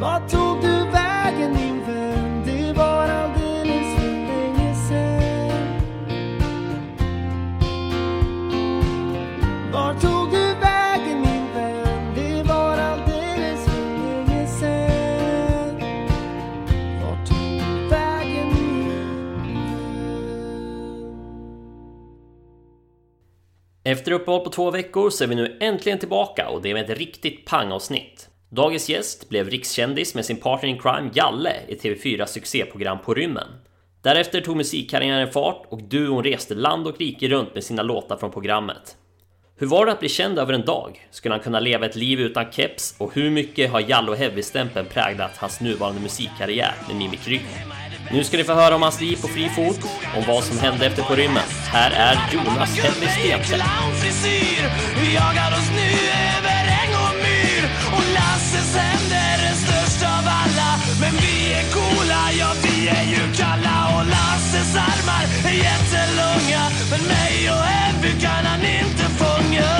Vart tog du vägen min vän? Det var alldeles för länge sen. Vart tog du vägen min vän? Det var alldeles för länge sen. Vart tog du vägen min vän? Efter uppehåll på två veckor så är vi nu äntligen tillbaka och det med ett riktigt pangavsnitt. Dagens gäst blev rikskändis med sin partner in crime Jalle i TV4 succéprogram På rymmen. Därefter tog musikkarriären fart och duon reste land och rike runt med sina låtar från programmet. Hur var det att bli känd över en dag? Skulle han kunna leva ett liv utan keps? Och hur mycket har Jalle och Heavy-stämpeln präglat hans nuvarande musikkarriär med Mimikry? Nu ska ni få höra om hans liv på fri fot, om vad som hände efter På rymmen. Här är Jonas Heavy Stenfeldt. Hans armar är jättelånga Men mig och Evy kan han inte fånga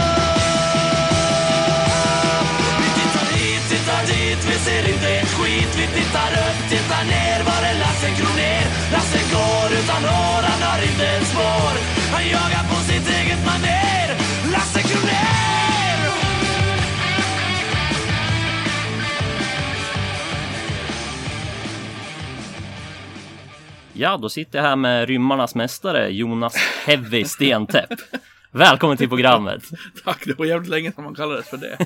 Vi tittar hit, tittar dit, vi ser inte ett skit. Vi tittar upp, tittar ner, var är Lasse Kronér? Lasse går utan hår, han har inte ett spår Han jagar på sitt eget manér Ja, då sitter jag här med rymmarnas mästare Jonas Heavy Stentäpp. Välkommen till programmet. Tack, det var jävligt länge sedan man kallades för det.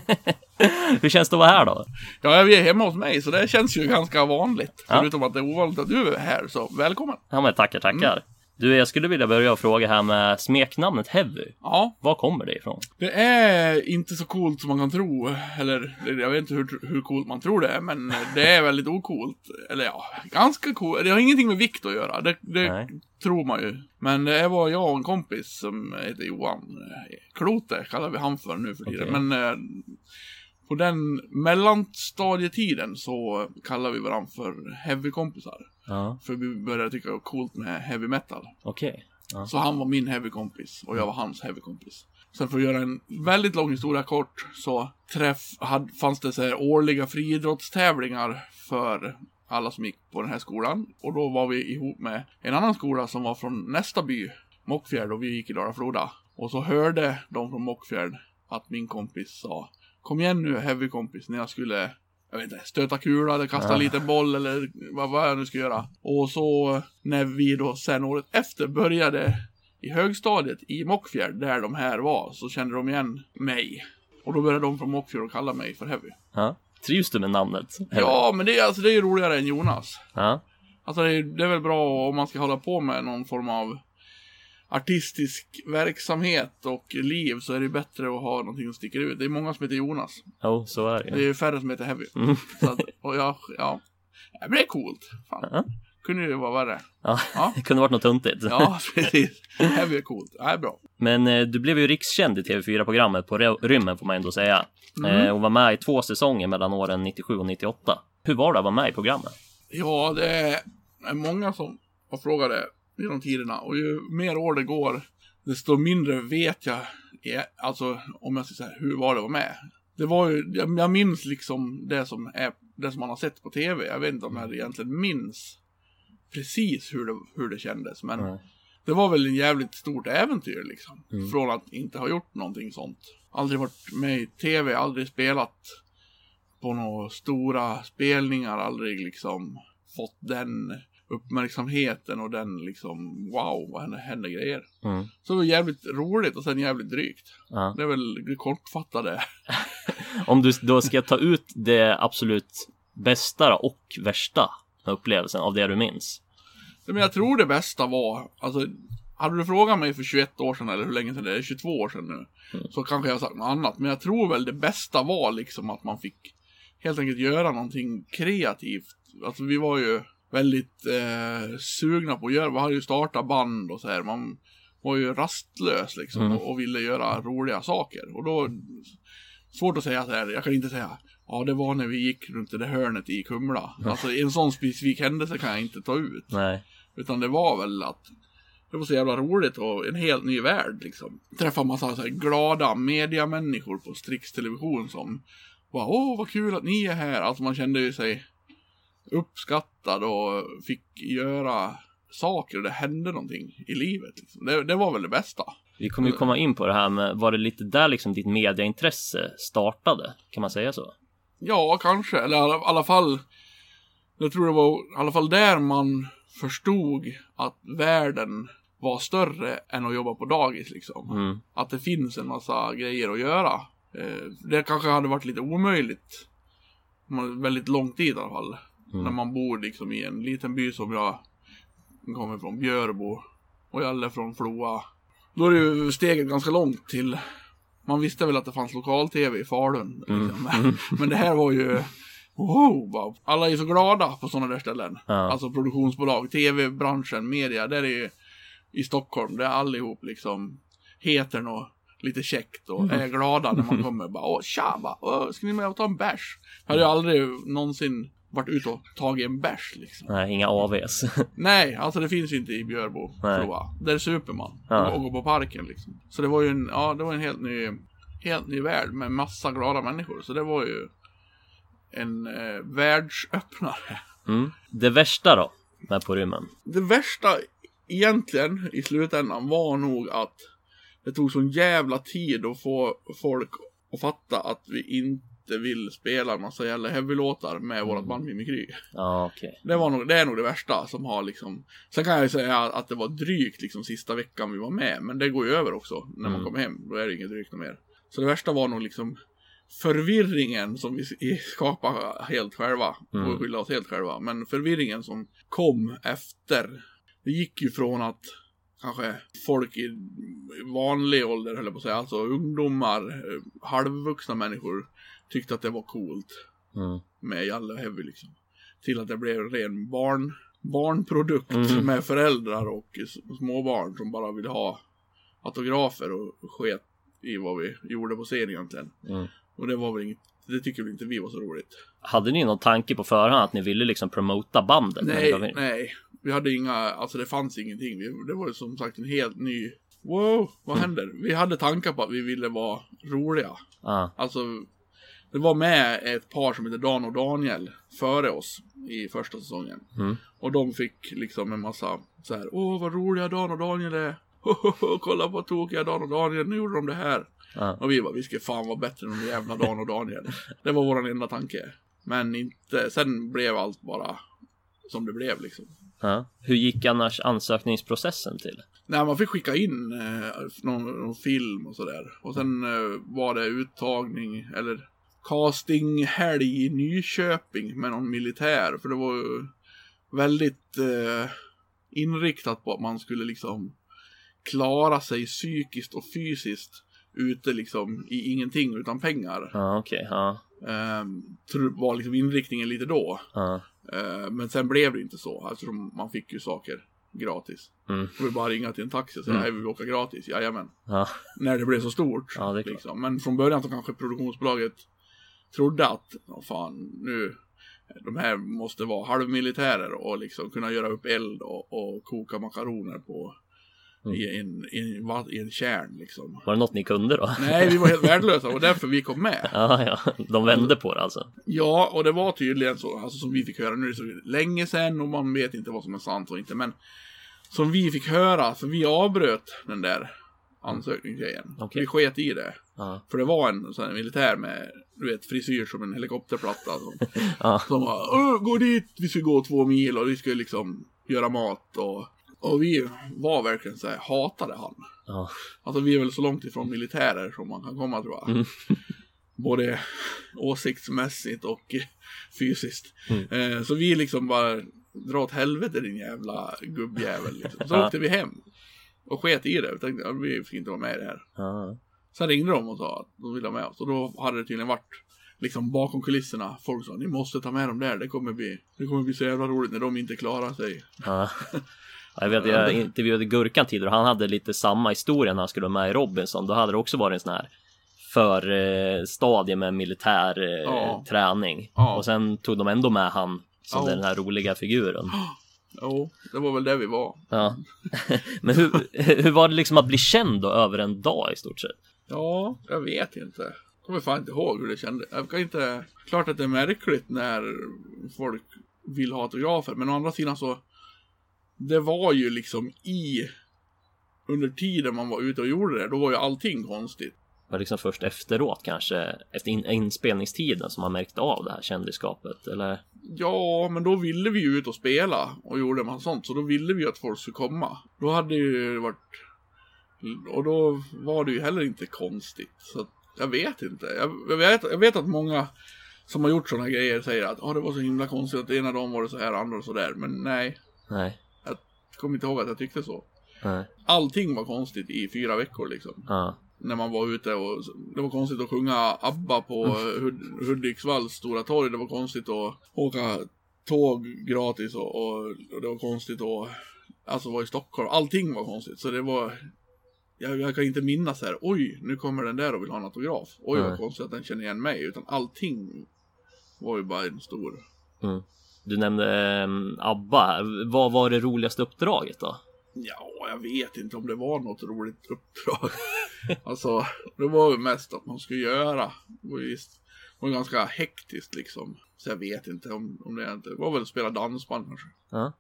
Hur känns det att vara här då? Ja, vi är hemma hos mig, så det känns ju ganska vanligt. Ja. Förutom att det är ovanligt att du är här, så välkommen. Ja, men tackar, tackar. Du, jag skulle vilja börja fråga här med smeknamnet Heavy. Ja, Var kommer det ifrån? det är inte så coolt som man kan tro. Eller, jag vet inte hur, hur coolt man tror det är, men det är väldigt ocoolt. Eller ja, ganska coolt. Det har ingenting med vikt att göra. Det, det tror man ju. Men det var jag och en kompis som heter Johan. Klote kallar vi han för nu för tiden. Okej. Men eh, på den mellanstadietiden så kallar vi varandra för heavy-kompisar. Ja, För vi började tycka det var coolt med heavy metal. okej. Ja. Så han var min heavy kompis och jag var hans heavy kompis. Sen för att göra en väldigt lång historia kort så träff, hade, fanns det så här årliga friidrottstävlingar för alla som gick på den här skolan. Och då var vi ihop med en annan skola som var från nästa by, Mockfjärd, och vi gick i Dala-Floda. Och så hörde de från Mockfjärd att min kompis sa Kom igen nu heavy kompis när jag skulle jag vet inte, stöta kula eller kasta Ja. en liten boll eller vad, vad jag nu ska göra. Och så när vi då sen året efter började i högstadiet i Mockfjärd, där de här var, så kände de igen mig. Och då började de från Mockfjärd att kalla mig för Heavy. ja. Trivs du med namnet? Heavy? Ja, men det är, alltså, det är ju roligare än Jonas. Ja, Alltså det är, det är väl bra om man ska hålla på med någon form av artistisk verksamhet och liv så är det bättre att ha någonting som sticker ut. Det är många som heter Jonas. jo, så är det Det är färre som heter Heavy. Mm. Så att, och jag, ja. Men det är coolt. Fan. Ja. Kunde ju vara värre. Ja, Ja. det kunde varit något tuntigt. Ja, precis. Heavy är coolt. Ja, bra. Men eh, du blev ju rikskänd i TV4-programmet på rymmen får man ändå säga. Mm. Eh, och var med i två säsonger mellan åren 97 och 98. Hur var det att vara med i programmet? Ja, det är många som har frågat det genom tiderna. Och ju mer år det går, desto mindre vet jag. är- Alltså, om jag ska säga, hur var det att vara med? Det var ju, jag, jag minns liksom det som är, det som man har sett på tv. Jag vet inte om jag egentligen minns precis hur det, hur det kändes. Men Nej. det var väl en jävligt stort äventyr liksom. Mm. Från att inte ha gjort någonting sånt. Aldrig varit med i tv, aldrig spelat på några stora spelningar, aldrig liksom fått den uppmärksamheten och den liksom wow, vad händer, händer grejer. Mm. Så det var jävligt roligt och sen jävligt drygt. Ja. Det är väl det kortfattade. Om du då ska ta ut det absolut bästa och värsta upplevelsen av det du minns. Men jag tror det bästa var, alltså hade du frågat mig för 21 år sedan eller hur länge sedan det är, 22 år sedan nu. Så kanske jag har sagt något annat. Men jag tror väl det bästa var liksom att man fick helt enkelt göra någonting kreativt. Alltså vi var ju väldigt eh, sugna på att göra, vi hade ju startat band och så här. Man var ju rastlös liksom Mm. och, och ville göra roliga saker. Och då, svårt att säga så här, jag kan inte säga Ja, det var när vi gick runt det där hörnet i Kumla. Alltså en sån specifik händelse kan jag inte ta ut. Nej. Utan det var väl att det var så jävla roligt och en helt ny värld liksom. Träffa massa så här glada mediamänniskor på Strix Television som bara, åh vad kul att ni är här. Alltså man kände ju sig uppskattad och fick göra saker och det hände någonting i livet. Liksom. Det, det var väl det bästa. Vi kommer ju komma in på det här med, var det lite där liksom ditt mediaintresse startade? Kan man säga så? Ja, kanske. Eller i alla, alla fall. Jag tror det var i alla fall där man förstod att världen var större än att jobba på dagis liksom. Mm. Att det finns en massa grejer att göra. Eh, det kanske hade varit lite omöjligt. Väldigt lång tid i alla fall. När man bor liksom i en liten by som jag kommer från, Björbo. Och jag är från Floa. Då är det ju steget ganska långt till man visste väl att det fanns lokal-tv i Falun. Liksom. Men, men det här var ju Wow, alla är så glada på sådana där ställen. Ja. Alltså produktionsbolag, tv-branschen, media. Där är ju i Stockholm, där allihop liksom heter något lite käckt och är glada när man kommer. Bara, Åh, tja, bara, Åh, ska ni med och ta en bärs? Jag hade ju aldrig någonsin varit ute och tagit en bärs liksom. Nej, inga AVs. Nej, alltså det finns inte i Björbo. Där super man. Ja. Och, och går på parken liksom. Så det var ju en, ja, det var en helt ny, helt ny värld med massa glada människor. Så det var ju en eh, världsöppnare. Mm. Det värsta då? Med på rymmen? Det värsta egentligen i slutändan var nog att det tog sån jävla tid att få folk att fatta att vi inte vill spela en massa jävla heavy-låtar med vårat band Mimikry. Ja, okej. Det, var nog, det är nog det värsta som har liksom Sen kan jag ju säga att det var drygt liksom sista veckan vi var med Men det går ju över också när man Mm. kommer hem Då är det inget drygt mer Så det värsta var nog liksom Förvirringen som vi skapade helt själva Mm. Och skylla oss helt själva Men förvirringen som kom efter Det gick ju från att Kanske folk i vanlig ålder höll jag på att säga Alltså ungdomar, eh, halvvuxna människor Tyckte att det var coolt Mm. med Jalle och Heavy liksom. Till att det blev en ren barn, barnprodukt Mhm. med föräldrar och småbarn som bara ville ha autografer och sket i vad vi gjorde på scen egentligen. Mm. Och det var väl inget, det tycker väl inte vi var så roligt. Hade ni någon tanke på förhand att ni ville liksom promota bandet? Nej, in? nej. Vi hade inga, alltså det fanns ingenting. Vi, det var ju som sagt en helt ny, wow, vad händer? Vi hade tankar på att vi ville vara roliga. Ja. Alltså, det var med ett par som heter Dan och Daniel före oss i första säsongen. Mm. Och de fick liksom en massa så här, åh vad roliga Dan och Daniel är. Kolla på tokiga Dan och Daniel, nu gjorde de det här. Ja. Och vi bara, vi ska fan vara bättre än de jävla Dan och Daniel. Det var våran enda tanke. Men inte, sen blev allt bara som det blev liksom. Ja. Hur gick annars ansökningsprocessen till? Nej, man fick skicka in eh, någon, någon film och sådär. Och sen eh, var det uttagning, eller castinghelg i Nyköping med någon militär. För det var ju väldigt eh, inriktat på att man skulle liksom klara sig psykiskt och fysiskt ute liksom i ingenting utan pengar. Ja, okej. Ja. Eh, tror- var liksom inriktningen lite då. Ja. Eh, men sen blev det inte så, eftersom man fick ju saker gratis. Mm. Då vi bara ringa till en taxi och säga, Mm. vi vill åka gratis, jajamän. Ja. När det blev så stort. Ja, liksom. Men från början så kanske produktionsbolaget trodde att, vad fan, nu, de här måste vara halvmilitärer och liksom kunna göra upp eld och, och koka makaroner på Mm. i, en, i, en, i en kärn liksom. Var det något ni kunde då? Nej, vi var helt värdelösa och därför vi kom med. Ja, ja. De vände på det alltså. Ja, och det var tydligen så, alltså som vi fick höra, nu så länge sedan och man vet inte vad som är sant och inte, men som vi fick höra, för vi avbröt den där ansökningsgrejen. Okej. Vi sket i det. Ja. För det var en sån här militär med, du vet, frisyr som en helikopterplatta. Som, Ja. som "Åh, gå dit, vi ska gå två mil och vi ska liksom göra mat och, och vi var verkligen så här, hatade han. Ja. Alltså vi är väl så långt ifrån militärer som man kan komma tror jag. Mm. Både åsiktsmässigt och fysiskt. Mm. Eh, så vi liksom bara, dra åt helvete din jävla gubbjävel. Liksom. Så Ja. åkte vi hem. Och sket i det. Vi tänkte, ja, vi fick inte vara med i det här. Ja. Sen ringde de och sa att de ville ha med oss. Och då hade det tydligen varit liksom bakom kulisserna. Folk sa, ni måste ta med dem där. Det kommer bli, det kommer bli så jävla roligt när de inte klarar sig. Ja. Ja, Jag vet, jag intervjuade Gurkan tidigare och han hade lite samma historia när han skulle vara med i Robinson. Då hade det också varit en sån här förstadie med militär eh, Ja. träning. Ja. Och sen tog de ändå med han som Ja. den här roliga figuren. Jo, det var väl det vi var. Ja. Men hur, hur var det liksom att bli känd då över en dag i stort sett? Ja, jag vet inte. kommer fan inte ihåg hur det kändes. Jag kan inte... Klart att det är märkligt när folk vill ha autografer, men å andra sidan så... Det var ju liksom i... Under tiden man var ute och gjorde det, då var ju allting konstigt. Var det liksom först efteråt kanske, efter in, inspelningstiden som man märkte av det här kändisskapet? Eller? Ja, men då ville vi ju ut och spela och gjorde man sånt, så då ville vi att folk skulle komma. Då hade ju varit... Och då var det ju heller inte konstigt. Så jag vet inte. Jag, jag, vet, jag vet att många som har gjort sådana grejer säger att oh, det var så himla konstigt att ena dagen var det så här, andra så där. Men nej, Nej. jag kommer inte ihåg att jag tyckte så. Nej. Allting var konstigt i fyra veckor liksom. Ja. När man var ute och det var konstigt att sjunga ABBA på Hud- Hudiksvalls stora torg. Det var konstigt att åka tåg gratis och, och, och det var konstigt att alltså vara i Stockholm. Allting var konstigt. Så det var jag, jag kan inte minnas här, oj, nu kommer den där och vill ha en autograf. Oj, vad Nej. konstigt att den känner igen mig. Utan allting var ju bara en stor... Mm. Du nämnde um, ABBA. Vad var det roligaste uppdraget då? Ja, jag vet inte om det var något roligt uppdrag. alltså, det var ju mest att man skulle göra. Visst- det var ganska hektiskt liksom. Så jag vet inte om, om det inte... Det var väl att spela dansband kanske. Ja.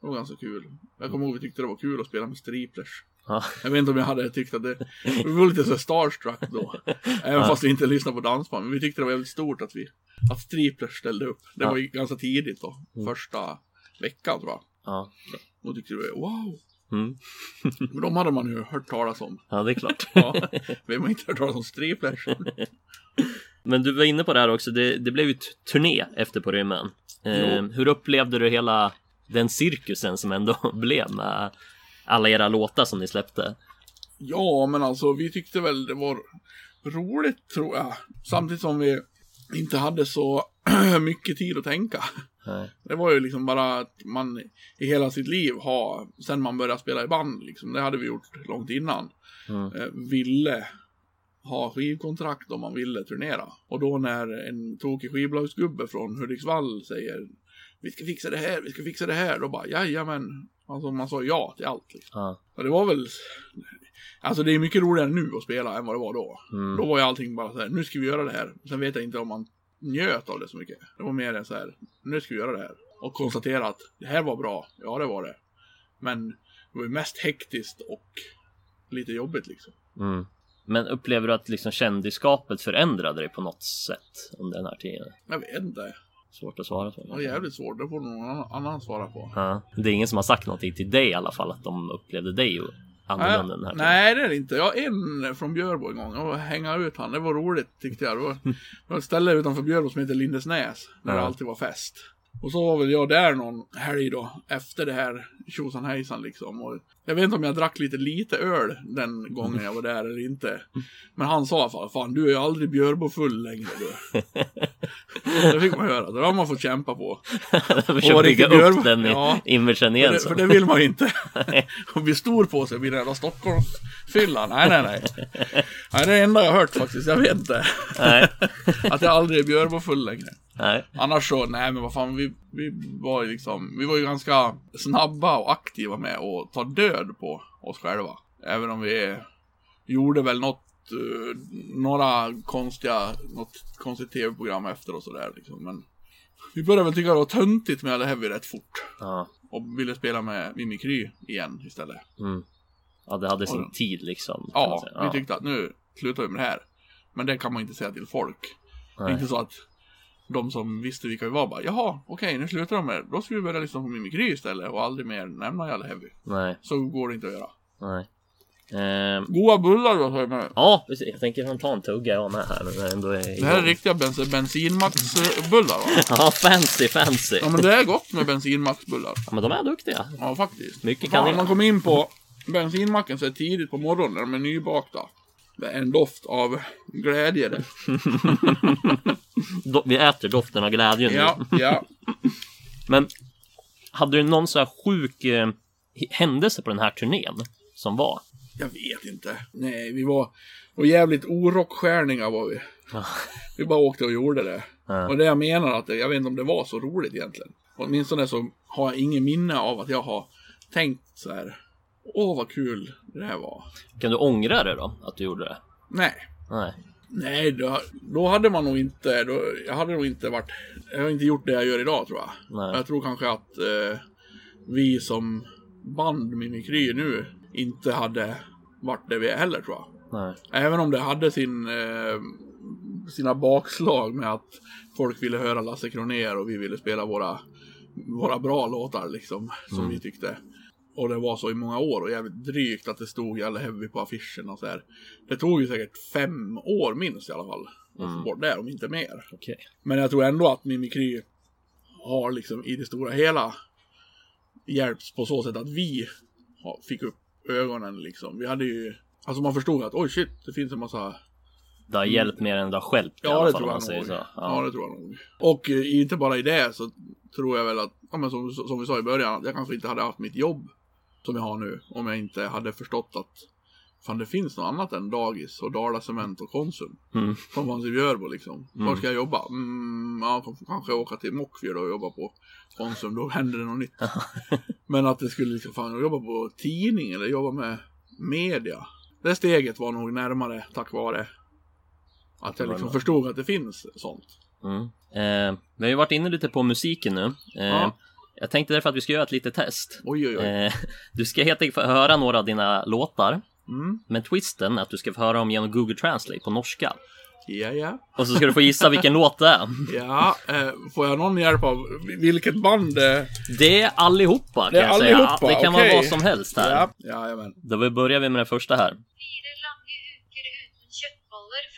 Det var ganska kul. Jag kommer ihåg vi tyckte det var kul att spela med striplers. Ja. Jag vet inte om jag hade tyckt att det... Vi var lite så starstruck då. Även fast vi inte lyssnade på dansband. Men vi tyckte det var väldigt stort att vi... Att striplers ställde upp. Det Ja. var ju ganska tidigt då. Första veckan tror jag. Ja. Då tyckte vi wow. Mm. Men de hade man ju hört talas om. ja, det är klart. Ja, vem har inte hört talas om striplers? Men du var inne på det här också. Det, det blev ju turné efter på rymmen. Eh, hur upplevde du hela den cirkusen som ändå blev med alla era låtar som ni släppte? Ja, men alltså vi tyckte väl det var roligt tror jag. Samtidigt som vi inte hade så mycket tid att tänka. Nej. Det var ju liksom bara att man i hela sitt liv har, sen man började spela i band, liksom, det hade vi gjort långt innan, Mm. eh, ville ha skivkontrakt om man ville turnera. Och då när en tokig skivbolagsgubbe från Hudiksvall säger vi ska fixa det här, vi ska fixa det här, då bara jajamän. Alltså man sa ja till allt. Liksom. Ja. Och det var väl, alltså det är mycket roligare nu att spela än vad det var då. Mm. Då var ju allting bara så här, nu ska vi göra det här. Sen vet jag inte om man njöt av det så mycket. Det var mer än så här, nu ska vi göra det här. Och konstatera att det här var bra. Ja, det var det. Men det var ju mest hektiskt och lite jobbigt liksom. Mm. Men upplever du att liksom kändisskapet förändrade dig på något sätt under den här tiden? Jag vet inte. Svårt att svara på. Var jävligt svårt. Det får någon annan, svara på. Ja. Det är ingen som har sagt någonting till dig i alla fall att de upplevde dig annorlunda den här tiden. Nej, det är det inte. Jag har en från Björbo en gång. Jag hänga ut han. Det var roligt tyckte jag. Det var, ett ställe utanför Björbo som heter Lindesnäs. Där Ja. det alltid var fest. Och så var väl jag där någon helg då. Efter det här tjosan hejsan liksom. Och jag vet inte om jag drack lite lite öl den gången jag var där eller inte. Men han sa i alla fall, fan du är ju aldrig Björbo full längre du. det fick man höra. Det har man fått kämpa på. Försök Och bygga upp den Ja. imagen För igen det, sen. för det vill man ju inte. och bli stor på sig vid den jävla Stockholmsfyllan. Nej, nej, nej. Nej, det är det enda jag har hört faktiskt. Jag vet inte. Att jag aldrig är Björbo full längre. Nej. Annars så, nej men vad fan, vi, vi var ju liksom, vi var ju ganska snabba och aktiva med att ta död på oss själva. Även om vi gjorde väl något, eh, några konstiga, något konstigt tv-program efter och sådär liksom. Men vi började väl tycka det var töntigt med det Heavy rätt fort. Ja. Och ville spela med Mimikry igen istället. Mm. Ja, det hade sin Och- tid liksom. Ja, säga. vi tyckte att nu slutar vi med det här. Men det kan man inte säga till folk. Det är Nej. inte så att de som visste vilka vi var bara, jaha, okej, nu slutar de med det. Då ska vi börja lyssna på Mimikry istället och aldrig mer nämna Jalle Heavy. Nej. Så går det inte att göra. Nej. Ehm, Goda bullar då, säger man. ja, precis. jag tänker ta en tugga jag med här. när ändå är Det här är riktiga bens bensinmaxbullar va? Ja, fancy, fancy. Ja men det är gott med bensinmaxbullar. Ja, men de är duktiga. Ja faktiskt. Mycket kanel. Om man kommer in på bensinmacken så är tidigt på morgonen när de är nybakta. Det är en doft av glädje det. Do- vi äter doften av glädje nu. Ja, ja. Men hade du någon så här sjuk eh, händelse på den här turnén som var? Jag vet inte. Nej, vi var, var jävligt orockstjärningar var vi. Vi bara åkte och gjorde det. Ja. Och det jag menar att jag vet inte om det var så roligt egentligen. Åtminstone så har jag ingen minne av att jag har tänkt så här. Åh vad kul det här var. Kan du ångra det då? Att du gjorde det? Nej. Nej. Nej, då, då hade man nog inte, då, jag hade nog inte varit, jag har inte gjort det jag gör idag tror jag. Nej. Jag tror kanske att eh, vi som band Mimikry nu inte hade varit det vi är heller tror jag. Nej. Även om det hade sin, eh, sina bakslag med att folk ville höra Lasse Kronér och vi ville spela våra, våra bra låtar liksom, som vi tyckte. Och det var så i många år och jävligt drygt att det stod Jalle Heavy på affischen och så här. Det tog ju säkert fem år minst i alla fall. Att få bort det, om inte mer. Okej. Men jag tror ändå att Mimikry har liksom i det stora hela hjälpts på så sätt att vi fick upp ögonen liksom. Vi hade ju, alltså man förstod att oj shit, det finns en massa Det har hjälpt mer än det har stjälpt i Ja, alla det fall tror om man säger nog. så. Ja. Ja. det tror jag nog. Och eh, inte bara i det så tror jag väl att, ja, men som, som vi sa i början, att jag kanske inte hade haft mitt jobb som jag har nu om jag inte hade förstått att fan det finns något annat än dagis och Dala Cement och Konsum. Mm. Som fanns i Björbo liksom. Var ska jag jobba? Mm, ja, kanske åka till Mockfjord och jobba på Konsum, då händer det något nytt. Men att det skulle liksom, fan jobba på tidning eller jobba med media. Det steget var nog närmare tack vare att jag liksom förstod att det finns sånt. Mm. Eh, vi har ju varit inne lite på musiken nu. Eh, Ja. Jag tänkte därför att vi ska göra ett litet test. Oj, oj, oj. Eh, du ska helt enkelt få höra några av dina låtar. Mm. Men twisten är att du ska få höra dem genom Google Translate på norska. Ja, ja. Och så ska du få gissa vilken låt det är. Ja, eh, får jag någon hjälp av vilket band eh, Det är allihopa kan Det är jag säga. allihopa, Det kan okej. vara vad som helst här. Ja, jajamän. Då börjar vi med den första här.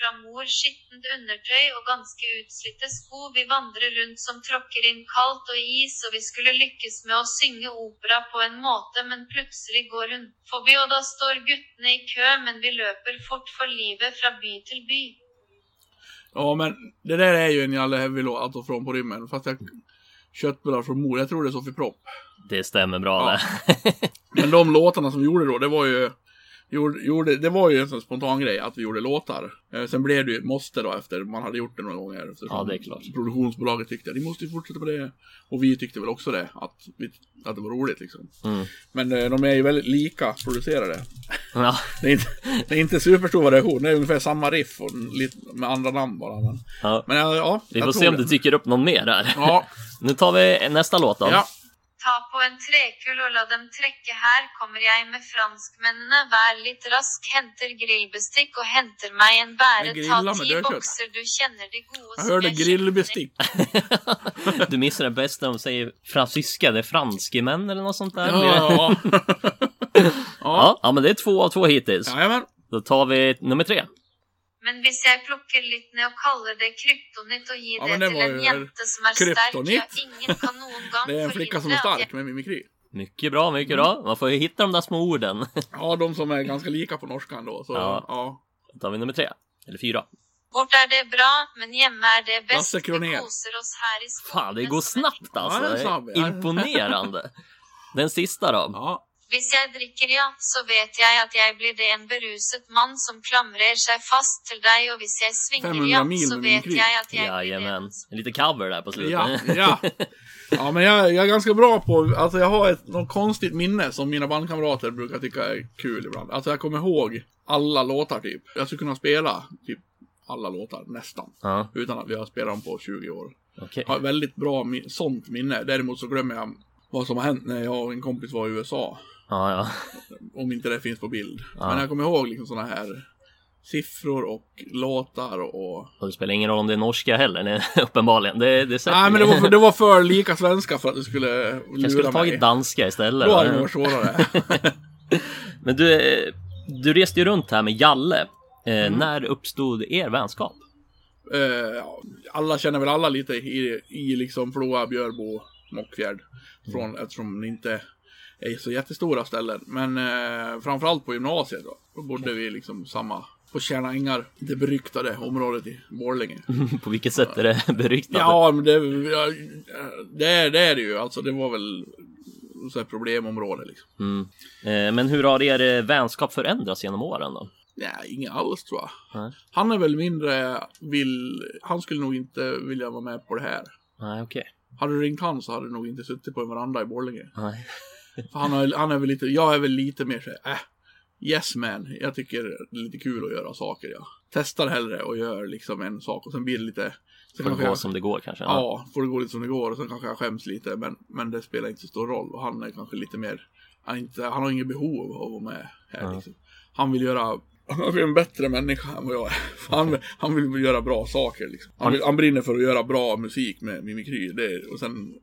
Fra mor, skittent undertøy og ganske utslitte sko. Vi vandrer rundt som tråkker inn kaldt og is, og vi skulle lykkes med å synge opera på en måte, men plutselig går hun forbi, og da står guttene i kø, men vi løper fort for livet fra by til by. Ja, men det där är ju en Jalle Heavy-låt, alltså från På rymmen. Fast jag köttbullar från mor, jag tror det är Sofie Propp. Det stämmer bra Ja. det. Men de låtarna som vi gjorde då, det var ju Gjorde, gjorde, det var ju en sån spontan grej att vi gjorde låtar. Eh, sen blev det ju ett måste då efter man hade gjort det några gånger. Ja, det är klart. Produktionsbolaget tyckte att ni måste ju fortsätta på det. Och vi tyckte väl också det, att, vi, att det var roligt liksom. Mm. Men eh, de är ju väldigt lika producerade. Ja, Det är inte, det är inte superstor variation, det är ungefär samma riff och lite med andra namn bara. Men, ja. men ja, ja Vi får se om det. dyker upp någon mer här. Ja, Nu tar vi nästa låt då. ja. Ta på en trekull og la dem trekke, her kommer jeg med franskmennene. Vær litt rask, henter grillbestikk og henter meg en bære. Ta grilla med ti dødkjøtt. bokser, du kjenner de gode Jag hörde grillbestick. Du missar det bästa de säger fransyska, det är franskemän eller något sånt där. Ja, ja. ja, ja, men det är två av två hittills. Jajamän. Då tar vi nummer tre. Men hvis jeg plukker litt ned og kaller det kryptonitt og gir Ja, det det til var en jente som er sterk, ja, kryptonitt. ingen kan noen gang Det är en flicka som är stark med mimikry. Mycket bra, mycket bra. Man får ju hitta de där små orden. Ja, de som är ganska lika på norskan då. Så, Ja. ja. Då tar vi nummer tre. Eller fyra. Bort er det bra, men hjemme er det best. Lasse Kronér. Vi koser oss her i skogen. Fan, det går snabbt alltså. Ja, det är är ja. Imponerande. Den sista då. ja. Hvis jeg drikker, ja, så vet jeg at jeg blir det en beruset mann som klamrer seg fast til deg, og hvis jeg svinger, 500 ja, så vet mimikry. jeg at jeg blir det Jajamän. en En liten cover där på slutet. Ja, ja. Ja, men jag, jag är ganska bra på, alltså jag har ett något konstigt minne som mina bandkamrater brukar tycka är kul ibland. Alltså jag kommer ihåg alla låtar typ. Jag skulle kunna spela typ alla låtar, nästan. Ja, Utan att vi har spelat dem på 20 år. Jag har väldigt bra sånt minne. Däremot så glömmer jag vad som har hänt när jag och en kompis var i USA. Ja, ja. Om inte det finns på bild. Ja. Men jag kommer ihåg liksom såna här siffror och låtar och... Och det spelar ingen roll om det är norska heller, nej, uppenbarligen. Det, det Nej men det var, för, det var för lika svenska för att det skulle Jag skulle lura tagit danska istället. Då hade det varit svårare. Men du, eh, du reste ju runt här med Jalle. Eh, Mm. När uppstod er vänskap? Eh, alla känner väl alla lite i, i liksom Floa, Björbo, Mockfjärd. Från, Eftersom det inte är så jättestora ställen. Men eh, framförallt på gymnasiet då. Då bodde vi liksom samma på Tjärna Ängar, det beryktade området i Borlänge. På vilket sätt är det beryktat? Ja, men det, det, är, det är det ju. Alltså det var väl så här problemområde liksom. Mm. Eh, men hur har er eh, vänskap förändrats genom åren då? Nej, inget alls tror jag. Nej. Han är väl mindre vill, han skulle nog inte vilja vara med på det här. Nej, okej. Hade du ringt han så hade du nog inte suttit på en veranda i Borlänge. Nej. Han, har, han är väl lite, jag är väl lite mer såhär, äh, yes man. Jag tycker det är lite kul att göra saker ja. testar hellre och gör liksom en sak och sen blir det lite... Sen Får kanske gå jag, som det går kanske. Ja, får det gå lite som det går och sen kanske jag skäms lite men, men det spelar inte så stor roll och han är kanske lite mer... Han, inte, han har inget behov av att vara med här Ja. liksom. Han vill göra... Han är en bättre människa än vad jag är. Han, han vill göra bra saker liksom. Han, han brinner för att göra bra musik med mimikry. Det, och sen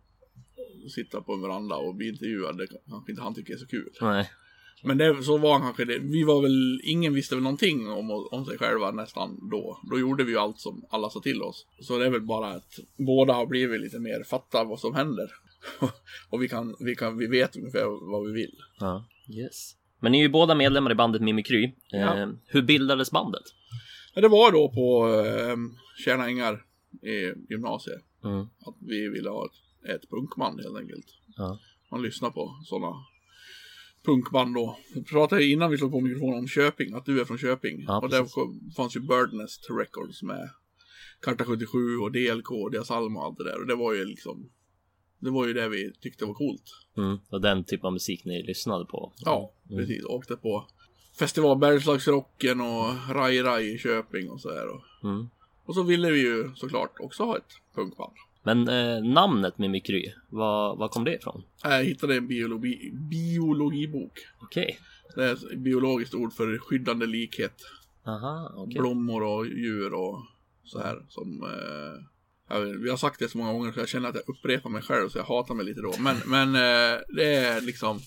sitta på en veranda och bli intervjuad, det kanske inte han tycker är så kul. Nej. Men det, så var han kanske det. Vi var väl, ingen visste väl någonting om, om sig själva nästan då. Då gjorde vi ju allt som alla sa till oss. Så det är väl bara att båda har blivit lite mer fatta vad som händer. och vi kan, vi kan, vi vet ungefär vad vi vill. Ja. Yes. Men ni är ju båda medlemmar i bandet Mimikry. Ja. Eh, hur bildades bandet? Men det var då på eh, Tjärna Ängar i gymnasiet. Mm. Att vi ville ha ett, ett punkband helt enkelt. Ja. Man lyssnar på sådana punkband då. Vi pratade innan vi slog på mikrofonen om Köping, att du är från Köping. Ja, och där fanns ju Birdnest Records med Karta 77 och DLK och Dia Salma och allt det där. Och det var ju liksom, det var ju det vi tyckte var coolt. Mm. Och den typ av musik ni lyssnade på? Ja, precis. Åkte på festival Bergslagsrocken och Rai Rai i Köping och så här. Och, Mm. och så ville vi ju såklart också ha ett punkband. Men eh, namnet Mimikry, var, var kom det ifrån? Jag hittade en biologi, biologibok. Okej. Det är ett biologiskt ord för skyddande likhet. Aha, okej. blommor och djur och så här som eh, vi har sagt det så många gånger så jag känner att jag upprepar mig själv så jag hatar mig lite då. Men, men eh, det är liksom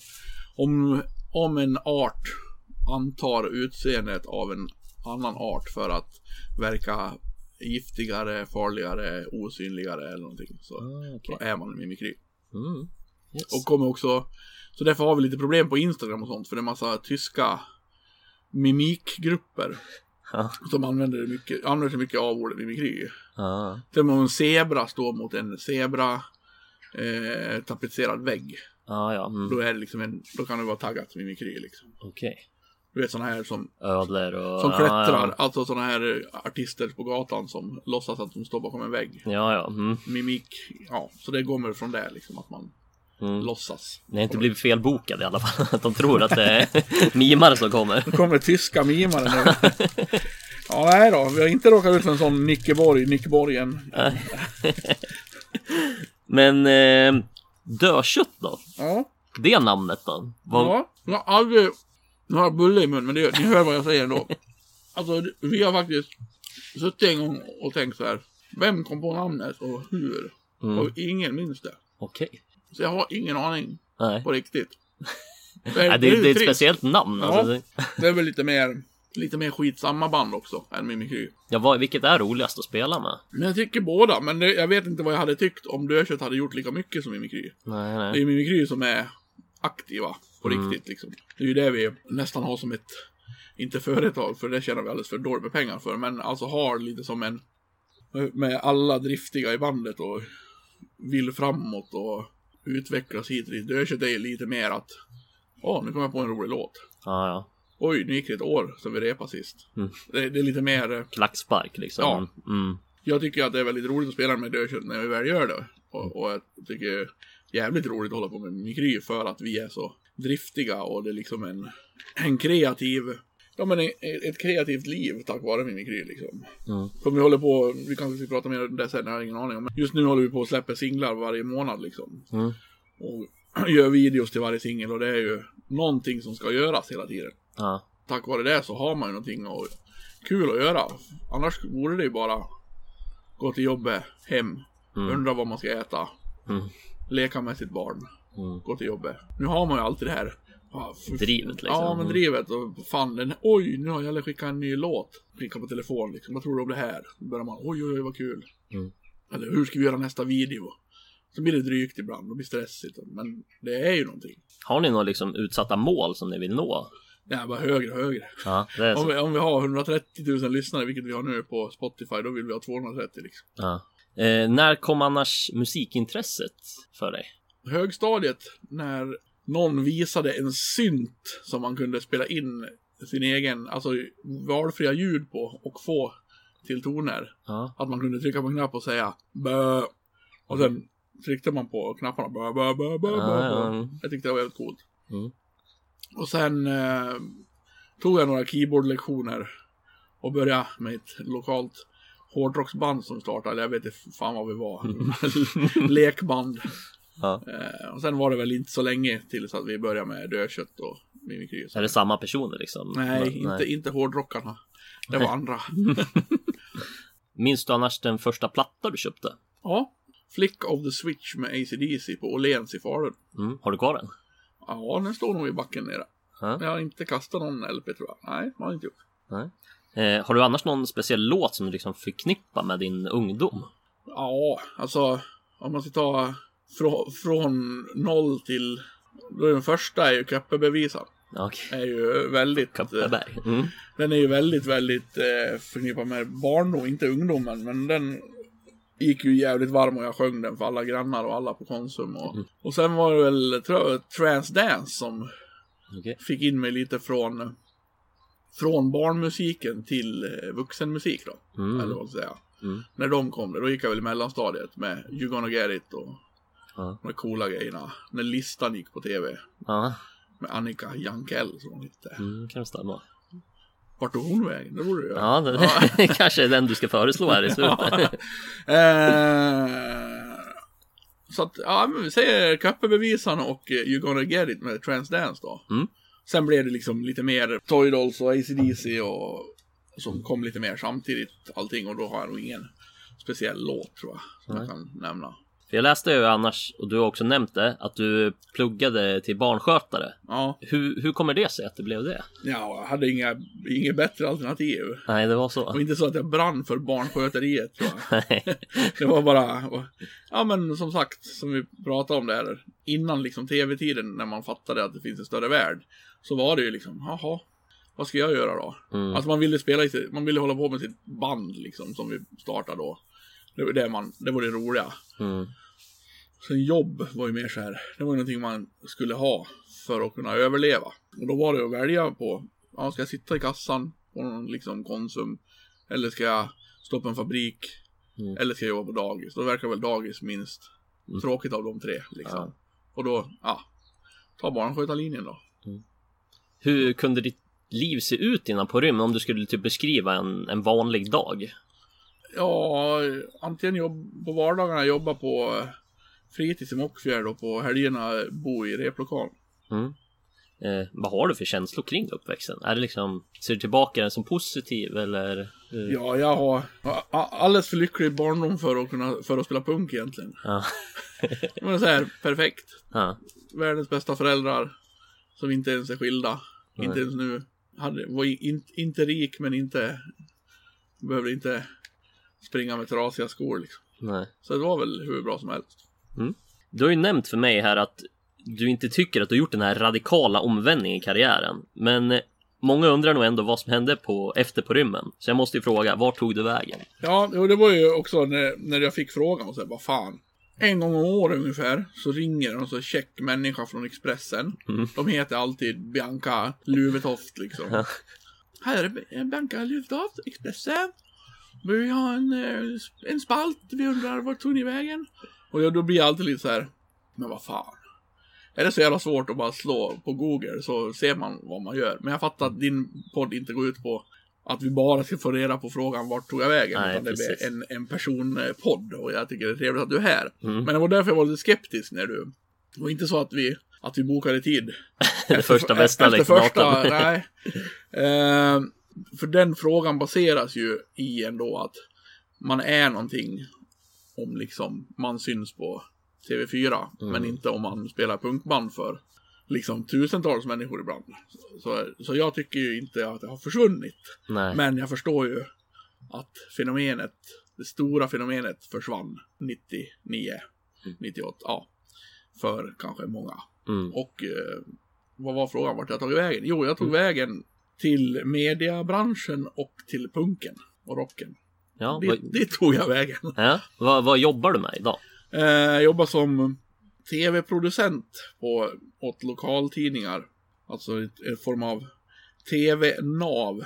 om, om en art antar utseendet av en annan art för att verka giftigare, farligare, osynligare eller någonting så, Ah, okej. så är man mimikry. Mm. Yes. Och kommer också, så därför har vi lite problem på Instagram och sånt för det är massa tyska mimikgrupper Ja. som använder mycket, använder sig mycket av ordet mimikry. Ah, Till en zebra står mot en zebra eh, tapetserad vägg. ah, ja, mm. Då är det liksom en, då kan det vara taggat mimikry liksom. okej. Du vet sådana här som, Ödlor och... som ja, klättrar, Ja, alltså sådana här artister på gatan som låtsas att de står bakom en vägg. ja. ja. Mm. Mimik, ja, så det kommer från det liksom att man Mm. låtsas. Ni har inte blivit felbokade i alla fall. Att de tror att det är mimare som kommer. Nu kommer tyska mimare nu. Ja, nej då, vi har inte råkat ut för en sån Nickeborg, Nickborgen. Men eh, dödkött då? Ja. Det namnet då? Vad- Ja, jag har aldrig... Nu har jag bulle i mun, men det, ni hör vad jag säger ändå. Alltså, vi har faktiskt suttit en gång och tänkt så här. Vem kom på namnet och hur? Mm. Och ingen minns det. Okej. Så jag har ingen aning Nej. på riktigt. Det Nej, det, det är ett speciellt namn. Ja. Alltså. Det- Det är väl lite mer, lite mer skitsamma band också än Mimikry. Ja, vad, vilket är roligast att spela med? Men jag tycker båda, men det, jag vet inte vad jag hade tyckt om Dödkött hade gjort lika mycket som Mimikry. Nej, Det är nej. Mimikry som är aktiva på Mm. riktigt liksom. Det är ju det vi nästan har som ett, inte företag, för det tjänar vi alldeles för dåligt med pengar för, men alltså har lite som en, med alla driftiga i bandet och vill framåt och utvecklas hit och dit. Dödkött är ju lite mer att, åh, nu kom jag på en rolig låt. Ja, ja. Oj, nu gick det ett år sedan vi repade sist. Mm. Det, det är lite mer, eh, Klackspark liksom. Ja. Mm. jag tycker att det är väldigt roligt att spela med Dödkött när vi väl gör det. Och, och jag tycker jävligt roligt att hålla på med Mimikry för att vi är så driftiga och det är liksom en, en kreativ, ja men ett, kreativt liv tack vare Mimikry liksom. Mm. För vi håller på, vi kanske ska prata mer om det sen, jag har ingen aning om. Men just nu håller vi på att släppa singlar varje månad liksom. Mm. Och gör videos till varje singel och det är ju någonting som ska göras hela tiden. Ja. Tack vare det så har man ju någonting och kul att göra. Annars vore det ju bara gå till jobbet, hem, Mm. undra vad man ska äta, Mm. Leka med sitt barn, Mm. gå till jobbet. Nu har man ju alltid det här ja, Drivet, liksom. Ja, men Mm. drivet och fan den, oj nu har jag skickat en ny låt. Klicka på telefon liksom, vad tror du om det här? Då börjar man, oj oj oj vad kul. Mm. Eller hur ska vi göra nästa video? Så blir det drygt ibland, det blir stressigt. Men det är ju någonting. Har ni några liksom utsatta mål som ni vill nå? Är bara högre och högre. Ja, Om vi, om vi har 130 000 lyssnare, vilket vi har nu på Spotify, då vill vi ha 230 liksom. Ja. Eh, när kom annars musikintresset för dig? Högstadiet, när någon visade en synt som man kunde spela in sin egen, alltså valfria ljud på och få till toner. Ja. Att man kunde trycka på en knapp och säga bö. Och sen tryckte man på knapparna bö, bö, bö, bö, Ja, bö, ja. Jag tyckte det var väldigt coolt. Mm. Och sen eh, tog jag några keyboardlektioner. och började med ett lokalt hårdrocksband som startade. Jag vet inte fan vad vi var. Lekband. Ja. Eh, och sen var det väl inte så länge tills att vi började med dödkött och mimikry. Är det samma personer liksom? Nej, Men- inte, inte hårdrockarna. Det var andra. Minns du annars den första platta du köpte? ja. Flick of the Switch med AC/DC på Åhléns i Falun. Mm. Har du kvar den? Ja, den står nog i backen nere. Ja. Jag har inte kastat någon LP tror jag. Nej, det har jag inte gjort. Nej. Eh, har du annars någon speciell låt som du liksom förknippar med din ungdom? Ja, alltså om man ska ta frå, från noll till... Då är den första är ju Köppebevisan. Okej. Är ju väldigt... eh, Kopparberg. Mm. Den är ju väldigt, väldigt eh, förknippad med barndom, inte ungdomen, men den gick ju jävligt varm och jag sjöng den för alla grannar och alla på Konsum. Och, och sen var det väl tror jag, Transdance som Okej. fick in mig lite från, från barnmusiken till eh, vuxenmusik då. Mm. Eller vad ska säga. Mm. När de kom, då gick jag väl i mellanstadiet med You gonna get it och Ja. de coola grejerna. När listan gick på tv Ja, med Annika Jankell som hon hette. mm, kan det stämma. Vart tog hon vägen? Det borde du göra. Ja, det kanske är den du ska föreslå här i slutet. Eh, så att, ja men vi säger Köppebevisarna och eh, You gonna get it med Transdance då. Mm. Sen blev det liksom lite mer Toy Dolls och AC/DC och som kom lite mer samtidigt allting och då har jag nog ingen speciell låt tror jag som jag kan nämna. För jag läste ju annars, och du har också nämnt det, att du pluggade till barnskötare. Ja, Hur, hur kommer det sig att det blev det? ja jag hade inga, inga bättre alternativ. Nej, det var Och så. inte så att jag brann för barnsköteriet tror jag. Nej. Det var bara, ja men som sagt, som vi pratade om där, innan liksom tv-tiden när man fattade att det finns en större värld, så var det ju liksom, jaha, vad ska jag göra då? Mm. Alltså man ville spela i man ville hålla på med sitt band liksom, som vi startade då. Det var det man, det var det roliga. Mm. Sen jobb var ju mer så här, det var ju någonting man skulle ha för att kunna överleva. Och då var det att välja på, ja, ska jag sitta i kassan på någon liksom Konsum? Eller ska jag stå på en fabrik? Mm. Eller ska jag jobba på dagis? Då verkar väl dagis minst Mm. tråkigt av de tre liksom. Ja. Och då, ja, ta barnskötarlinjen då. Hur kunde ditt liv se ut innan på rymmen om du skulle typ beskriva en, en vanlig dag? Ja, antingen jobb, på vardagarna jobba på eh, fritids i Mockfjärd och på helgerna bo i replokal. Mm. Eh, vad har du för känslor kring uppväxten? Är det liksom, ser du tillbaka den som positiv eller? hur? Ja, jag har alldeles för lycklig barndom för att kunna, för att spela punk egentligen. Ja. Men så här, perfekt. ja. Världens bästa föräldrar. Som inte ens är skilda. Nej. Inte ens nu. Hade, var in, inte rik men inte, behövde inte springa med trasiga skor liksom. Nej. Så det var väl hur bra som helst. Du har ju nämnt för mig här att du inte tycker att du har gjort den här radikala omvändningen i karriären. Men många undrar nog ändå vad som hände på, efter på rymmen. Så jag måste ju fråga, vart tog du vägen? Ja, och det var ju också när, när jag fick frågan och så vad fan. En gång om året ungefär så ringer en så check människa från Expressen. Mm. De heter alltid Bianca Luvetoft liksom. Här är Bianca Luvetoft, Expressen. Vi har en, eh, en spalt, vi undrar vart tog ni vägen? Och då blir jag alltid lite så här, men vad fan. Är det så jävla svårt att bara slå på Google så ser man vad man gör. Men jag fattar att din podd inte går ut på att vi bara ska få reda på frågan vart tog jag vägen. Nej, utan det blir en, en personpodd och jag tycker det är trevligt att du är här. Mm. Men det var därför jag var lite skeptisk när du... Det var inte så att vi, att vi bokade tid. Det första bästa efter liksom, första, nej. Eh, för den frågan baseras ju i ändå att man är någonting om liksom man syns på TV4, Mm. men inte om man spelar punkband för liksom tusentals människor ibland. Så, så jag tycker ju inte att det har försvunnit. Nej. Men jag förstår ju att fenomenet, det stora fenomenet försvann 99, 98, ja. För kanske många. Mm. Och eh, vad var frågan vart jag tagit vägen? Jo, jag tog vägen till mediebranschen och till punken och rocken. Ja, Det, vad, det tog jag vägen. ja, vad, vad jobbar du med idag? Eh, jag jobbar som tv-producent på, åt lokaltidningar. Alltså en form av tv-nav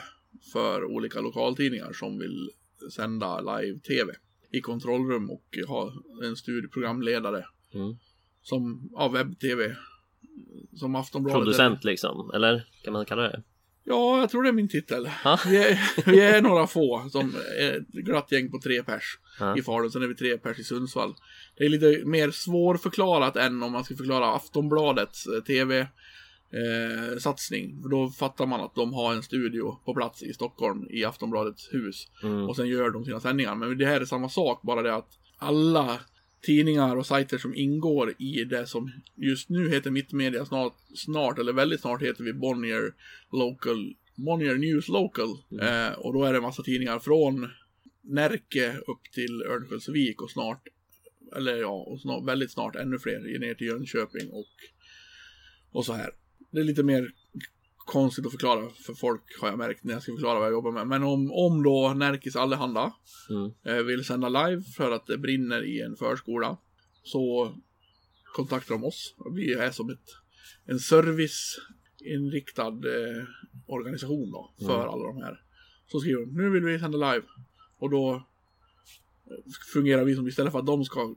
för olika lokaltidningar som vill sända live-tv i kontrollrum och ha en studieprogramledare Mm. som, ja, webb-tv. Som Aftonbladet. Producent liksom, eller kan man kalla det? Ja, jag tror det är min titel. Vi, är, vi är några få som är ett glatt gäng på tre pers Ja. i Falun. Sen är vi tre pers i Sundsvall. Det är lite mer svårförklarat än om man ska förklara Aftonbladets eh, tv eh, satsning. För då fattar man att de har en studio på plats i Stockholm i Aftonbladets hus. Mm. Och sen gör de sina sändningar. Men det här är samma sak, bara det att alla tidningar och sajter som ingår i det som just nu heter Mittmedia snart, snart eller väldigt snart heter vi Bonnier Local, Bonnier News Local. Eh, och då är det en massa tidningar från Närke upp till Örnsköldsvik och snart, eller ja, och snart, väldigt snart ännu fler ner till Jönköping och, och så här. Det är lite mer konstigt att förklara för folk har jag märkt när jag ska förklara vad jag jobbar med. Men om, om då Närkes Allehanda Mm. eh, vill sända live för att det brinner i en förskola så kontaktar de oss. Vi är som ett, en serviceinriktad eh, organisation då för alla de här. Så skriver de, nu vill vi sända live. Och då eh, fungerar vi som istället för att de ska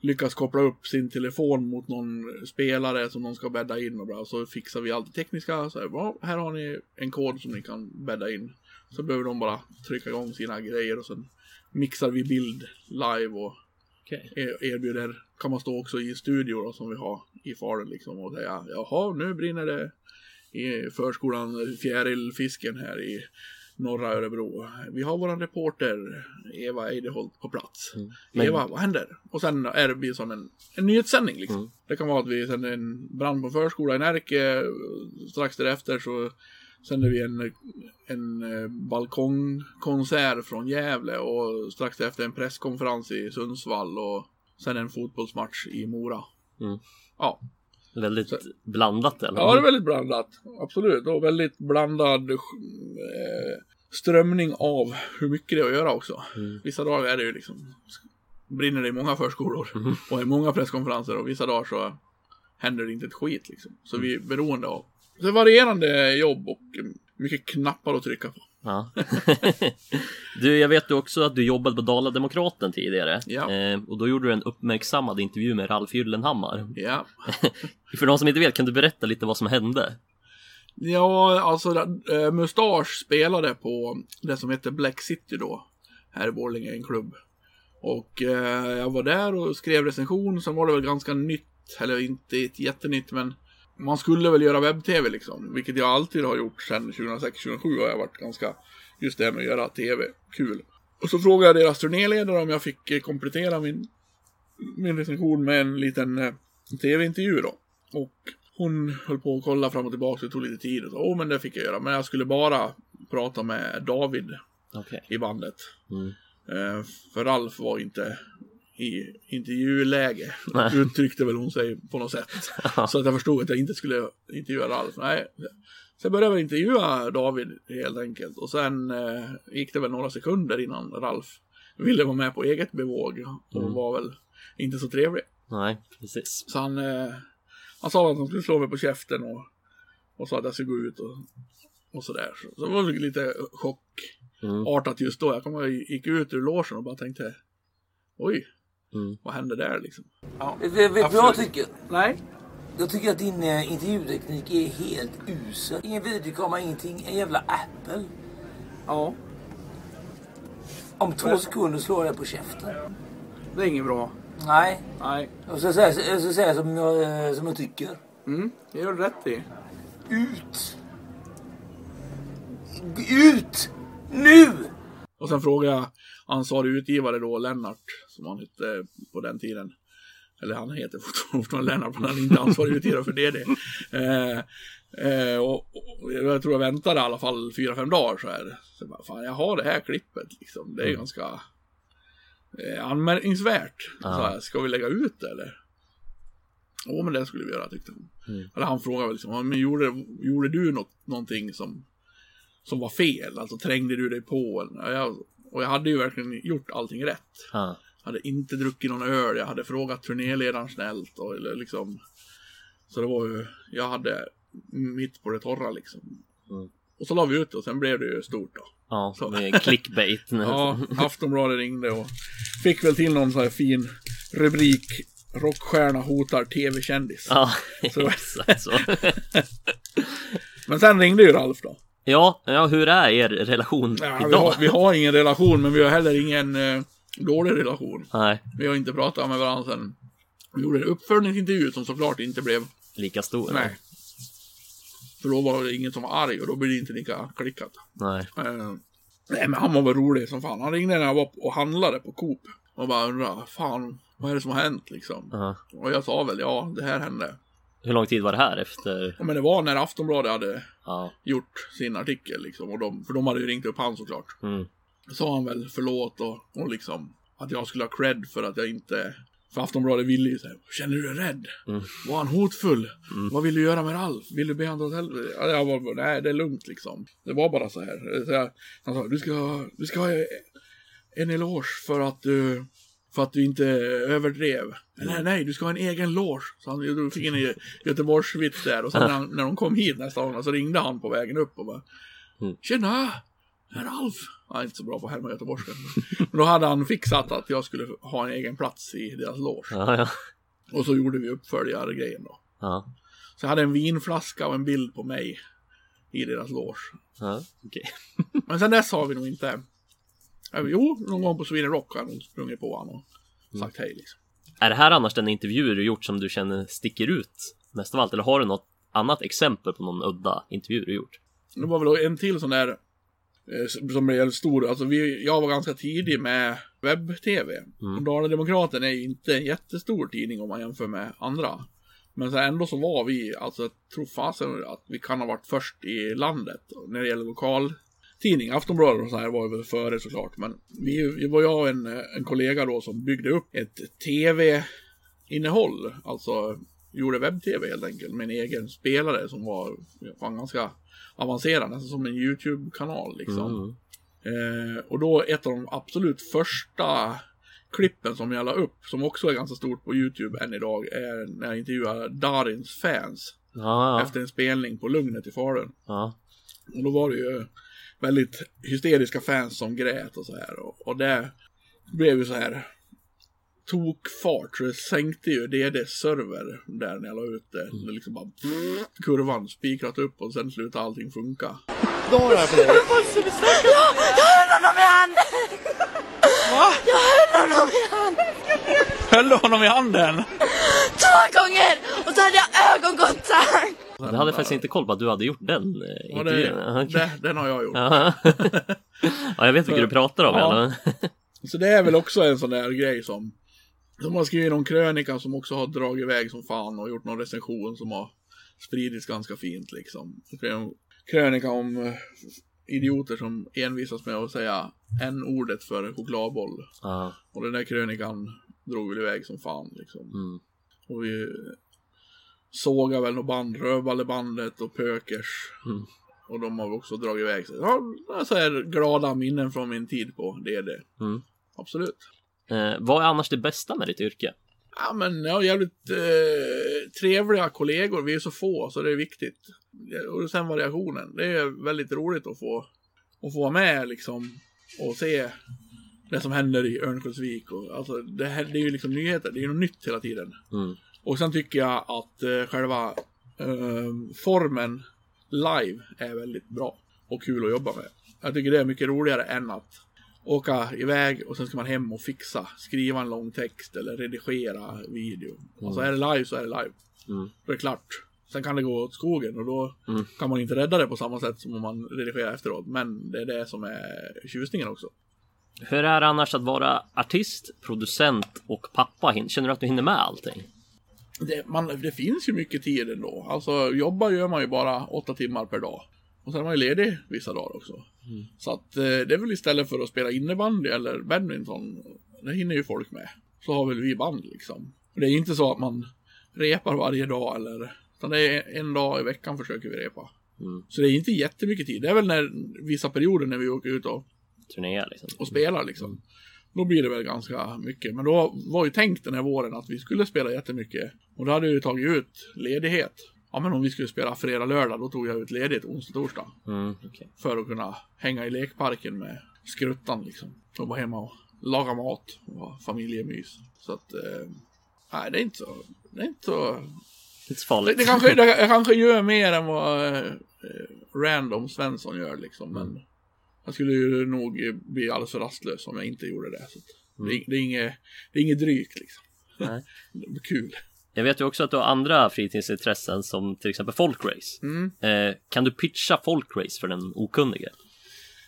lyckas koppla upp sin telefon mot någon spelare som de ska bädda in och bra, så fixar vi allt det tekniska. Så här, här har ni en kod som ni kan bädda in. Så behöver de bara trycka igång sina grejer och sen mixar vi bild live och er- erbjuder, kan man stå också i studio då, som vi har i Falun liksom och säga jaha nu brinner det i förskolan Fjärilfisken här i norra Örebro. Vi har våran reporter Eva Eideholt på plats. Men- Eva, vad händer? Och sen är det blir som en, en nyhetssändning liksom. Mm. Det kan vara att vi sänder en brand på förskola i Närke. Strax därefter så sänder vi en, en eh, balkongkonsert från Gävle och strax därefter en presskonferens i Sundsvall och sen en fotbollsmatch i Mora. Mm. Ja. Väldigt blandat eller? ja, det är väldigt blandat. Absolut. Och väldigt blandad eh, strömning av hur mycket det är att göra också. Mm. Vissa dagar är det ju liksom brinner det i många förskolor och i många presskonferenser och vissa dagar så händer det inte ett skit liksom. Så vi är beroende av så varierande jobb och mycket knappar att trycka på. Ja. du, jag vet ju också att du jobbade på Dala-Demokraten tidigare. Ja. Eh, och då gjorde du en uppmärksammad intervju med Ralf Gyllenhammar. Ja. För de som inte vet, kan du berätta lite vad som hände? Ja, alltså äh, Mustasch spelade på det som heter Black City då. Här i Borlänge, en klubb. Och eh, jag var där och skrev recension. Sen var det väl ganska nytt, eller inte ett jättenytt, men man skulle väl göra webb-tv liksom. Vilket jag alltid har gjort sedan 2006-2007 har jag varit ganska, just det här med att göra tv, kul. Och så frågade jag deras turnéledare om jag fick eh, komplettera min, min recension med en liten eh, tv-intervju då. Och hon höll på att kolla fram och tillbaka, det tog lite tid och så, åh men det fick jag göra. Men jag skulle bara prata med David Okej. i bandet. Mm. Eh, för Ralf var inte i intervjuläge, Nej. uttryckte väl hon sig på något sätt. Så att jag förstod att jag inte skulle intervjua Ralf. Nej. Sen började jag intervjua David helt enkelt. Och sen eh, gick det väl några sekunder innan Ralf ville vara med på eget bevåg. Och Mm. var väl inte så trevlig. Nej, precis. Så han, eh, han sa att han skulle slå mig på käften och, och sa att jag skulle gå ut och, och sådär. Så, så det var lite chockartat Mm. just då. Jag ihåg, jag gick ut ur logen och bara tänkte oj, Mm. vad hände där liksom? Vet vet du vad jag tycker? Nej. Jag tycker att din eh, intervjuteknik är helt usel. Ingen videokamera, ingenting. En jävla Apple. Ja, Om två sekunder slår jag på käften. det är inget bra. Nej. Nej. Jag ska säga, jag ska säga som, jag, eh, som jag tycker. Mm, det gör du rätt i. Ut! Ut! Nu! Och sen frågade jag ansvarig utgivare då, Lennart, som han hette på den tiden. Eller han heter fortfarande Lennart, men han är inte ansvarig utgivare för DD. Eh, eh, och, och jag tror jag väntade i alla fall fyra, fem dagar så här. Så jag bara, fan, jag har det här klippet liksom. Det är ganska eh, anmärkningsvärt. Så här, ska vi lägga ut det eller? Jo, men det skulle vi göra tyckte hon. Eller han frågade liksom, "Ja, men gjorde, gjorde du något, någonting som som var fel. Alltså trängde du dig på en? Ja, Jag, och jag hade ju verkligen gjort allting rätt. Ja. Jag hade inte druckit någon öl, jag hade frågat turnéledaren snällt och eller liksom. Så det var ju, jag hade mitt på det torra liksom. Mm. Och så la vi ut det och sen blev det ju stort då. Ja, Så. med clickbait. Ja, Aftonbladet ringde och fick väl till någon sån här fin rubrik. Rockstjärna hotar tv-kändis. Ja, Så- så. Men sen ringde ju Ralf då. Ja, ja, hur är er relation Ja, vi, idag? har, vi har ingen relation, men vi har heller ingen eh, dålig relation. Nej, Vi har inte pratat med varandra sen vi gjorde en uppföljningsintervju som såklart inte blev, lika stor? nej. För då var det ingen som var arg och då blir det inte lika klickat. Nej. Eh, nej, men han var väl rolig som fan. Han ringde när jag var och handlade på Coop. Och bara undrade, fan, vad är det som har hänt liksom? Ja. Och jag sa väl, ja, det här hände. Hur lång tid var det här efter? Ja, men det var när Aftonbladet hade Ja. gjort sin artikel liksom. Och de, för de hade ju ringt upp han såklart. Mm. sa han väl förlåt och, och liksom att jag skulle ha cred för att jag inte för Aftonbladet ville ju säga, känner du dig rädd? Var han hotfull? Vad vill du göra med Ralf? Vill du be honom åt helvete? Ja, Jag var nej det är lugnt liksom. Det var bara så här. Så jag, han sa, du ska, du ska ha en eloge för att du för att du inte överdrev. Nej, nej, du ska ha en egen loge. Så han du fick en Göteborgsvits där. Och sen när, han, när de kom hit nästa gång så ringde han på vägen upp och bara Tjena! Herr Alf! Han är inte så bra på att härma göteborgska. Men då hade han fixat att jag skulle ha en egen plats i deras loge. Ja, ja. Och så gjorde vi uppföljargrejen då. Ja, Så jag hade en vinflaska och en bild på mig i deras loge. ja okej. Men sen dess har vi nog inte... Eh, Jo, någon gång på Sweden Rock har jag sprungit på honom och sagt hej liksom. Är det här annars den intervju du gjort som du känner sticker ut mest av allt? Eller har du något annat exempel på någon udda intervju du gjort? Det var väl en till sån där eh, som blev stor. Alltså vi, jag var ganska tidig med webb-tv. Och Dala-Demokraten är inte en jättestor tidning om man jämför med andra. Men så ändå så var vi, alltså jag tror fasen att vi kan ha varit först i landet när det gäller lokaltidning. Aftonbladet och så här var väl före såklart. Men vi, vi var jag och en, en kollega då som byggde upp ett tv-innehåll. Alltså gjorde webb-tv helt enkelt med en egen spelare som var fan ganska avancerad, nästan som en YouTube-kanal liksom. Eh, och då ett av de absolut första klippen som jag la upp, som också är ganska stort på YouTube än idag, är när jag intervjuar Darins fans Ja, ja. efter en spelning på Lugnet i Falun. ja. Och då var det ju väldigt hysteriska fans som grät och så här. Och, och det blev ju så här tokfart. Så det sänkte ju DDs server där när jag la ut det. Det liksom bara kurvan spikrat upp och sen slutade allting funka. Jag höll honom i handen! Jag höll honom i handen Höll du honom i handen? två gånger så hade jag ögonkontakt! Jag hade faktiskt inte koll på att du hade gjort den eh, Ja, intervjun. det, det, den har jag gjort. Ja. ja, jag vet vilka du pratar om. Ja. Så det är väl också en sån där grej som De har skrivit någon krönika som också har dragit iväg som fan och gjort någon recension som har spridits ganska fint liksom. En krönika om eh, idioter som envisas med att säga en ordet för chokladboll. Ja. Och den där krönikan drog väl iväg som fan liksom. Mm. Och vi sågade väl något band, Rövallebandet och Pökers. Mm. Och de har också dragit iväg. Så, ja, så här glada minnen från min tid på DD. Mm. Absolut. Eh, vad är annars det bästa med ditt yrke? Ja, men jag har jävligt eh, trevliga kollegor. Vi är så få, så det är viktigt. Och sen variationen. Det är väldigt roligt att få, att få vara med liksom. Och se det som händer i Örnsköldsvik. Och, alltså, det, här, det är ju liksom nyheter. Det är ju något nytt hela tiden. Mm. Och sen tycker jag att eh, själva eh, formen live är väldigt bra. Och kul att jobba med. Jag tycker det är mycket roligare än att åka iväg och sen ska man hem och fixa. Skriva en lång text eller redigera video. Alltså är det live så är det live. Mm. Då är det klart. Sen kan det gå åt skogen och då kan man inte rädda det på samma sätt som om man redigerar efteråt. Men det är det som är tjusningen också. Hur är det annars att vara artist, producent och pappa? Känner du att du hinner med allting? Det, man, det finns ju mycket tid ändå. Alltså jobba gör man ju bara åtta timmar per dag. Och sen är man ju ledig vissa dagar också. Så att eh, det är väl istället för att spela innebandy eller badminton. Det hinner ju folk med. Så har väl vi band liksom. Och det är inte så att man repar varje dag eller. Utan det är en dag i veckan försöker vi repa. Så det är inte jättemycket tid. Det är väl när vissa perioder när vi åker ut och Turnéer liksom? och spelar liksom. Då blir det väl ganska mycket. Men då var ju tänkt den här våren att vi skulle spela jättemycket. Och då hade vi ju tagit ut ledighet. Ja men om vi skulle spela fredag, lördag, då tog jag ut ledighet onsdag, torsdag. Mm, okej. För att kunna hänga i lekparken med skruttan liksom. Och vara hemma och laga mat och ha familjemys. Så att, eh, nej det är inte så, det är inte så det, farligt. det, kanske, det, jag kanske gör mer än vad, eh, eh, random Svensson gör liksom. Men jag skulle ju nog bli alldeles för rastlös om jag inte gjorde det. Så att det, är- det, är inget, det är inget drygt liksom. Nej. kul. Jag vet ju också att du har andra fritidsintressen som till exempel folkrace. Eh, kan du pitcha folkrace för den okunnige?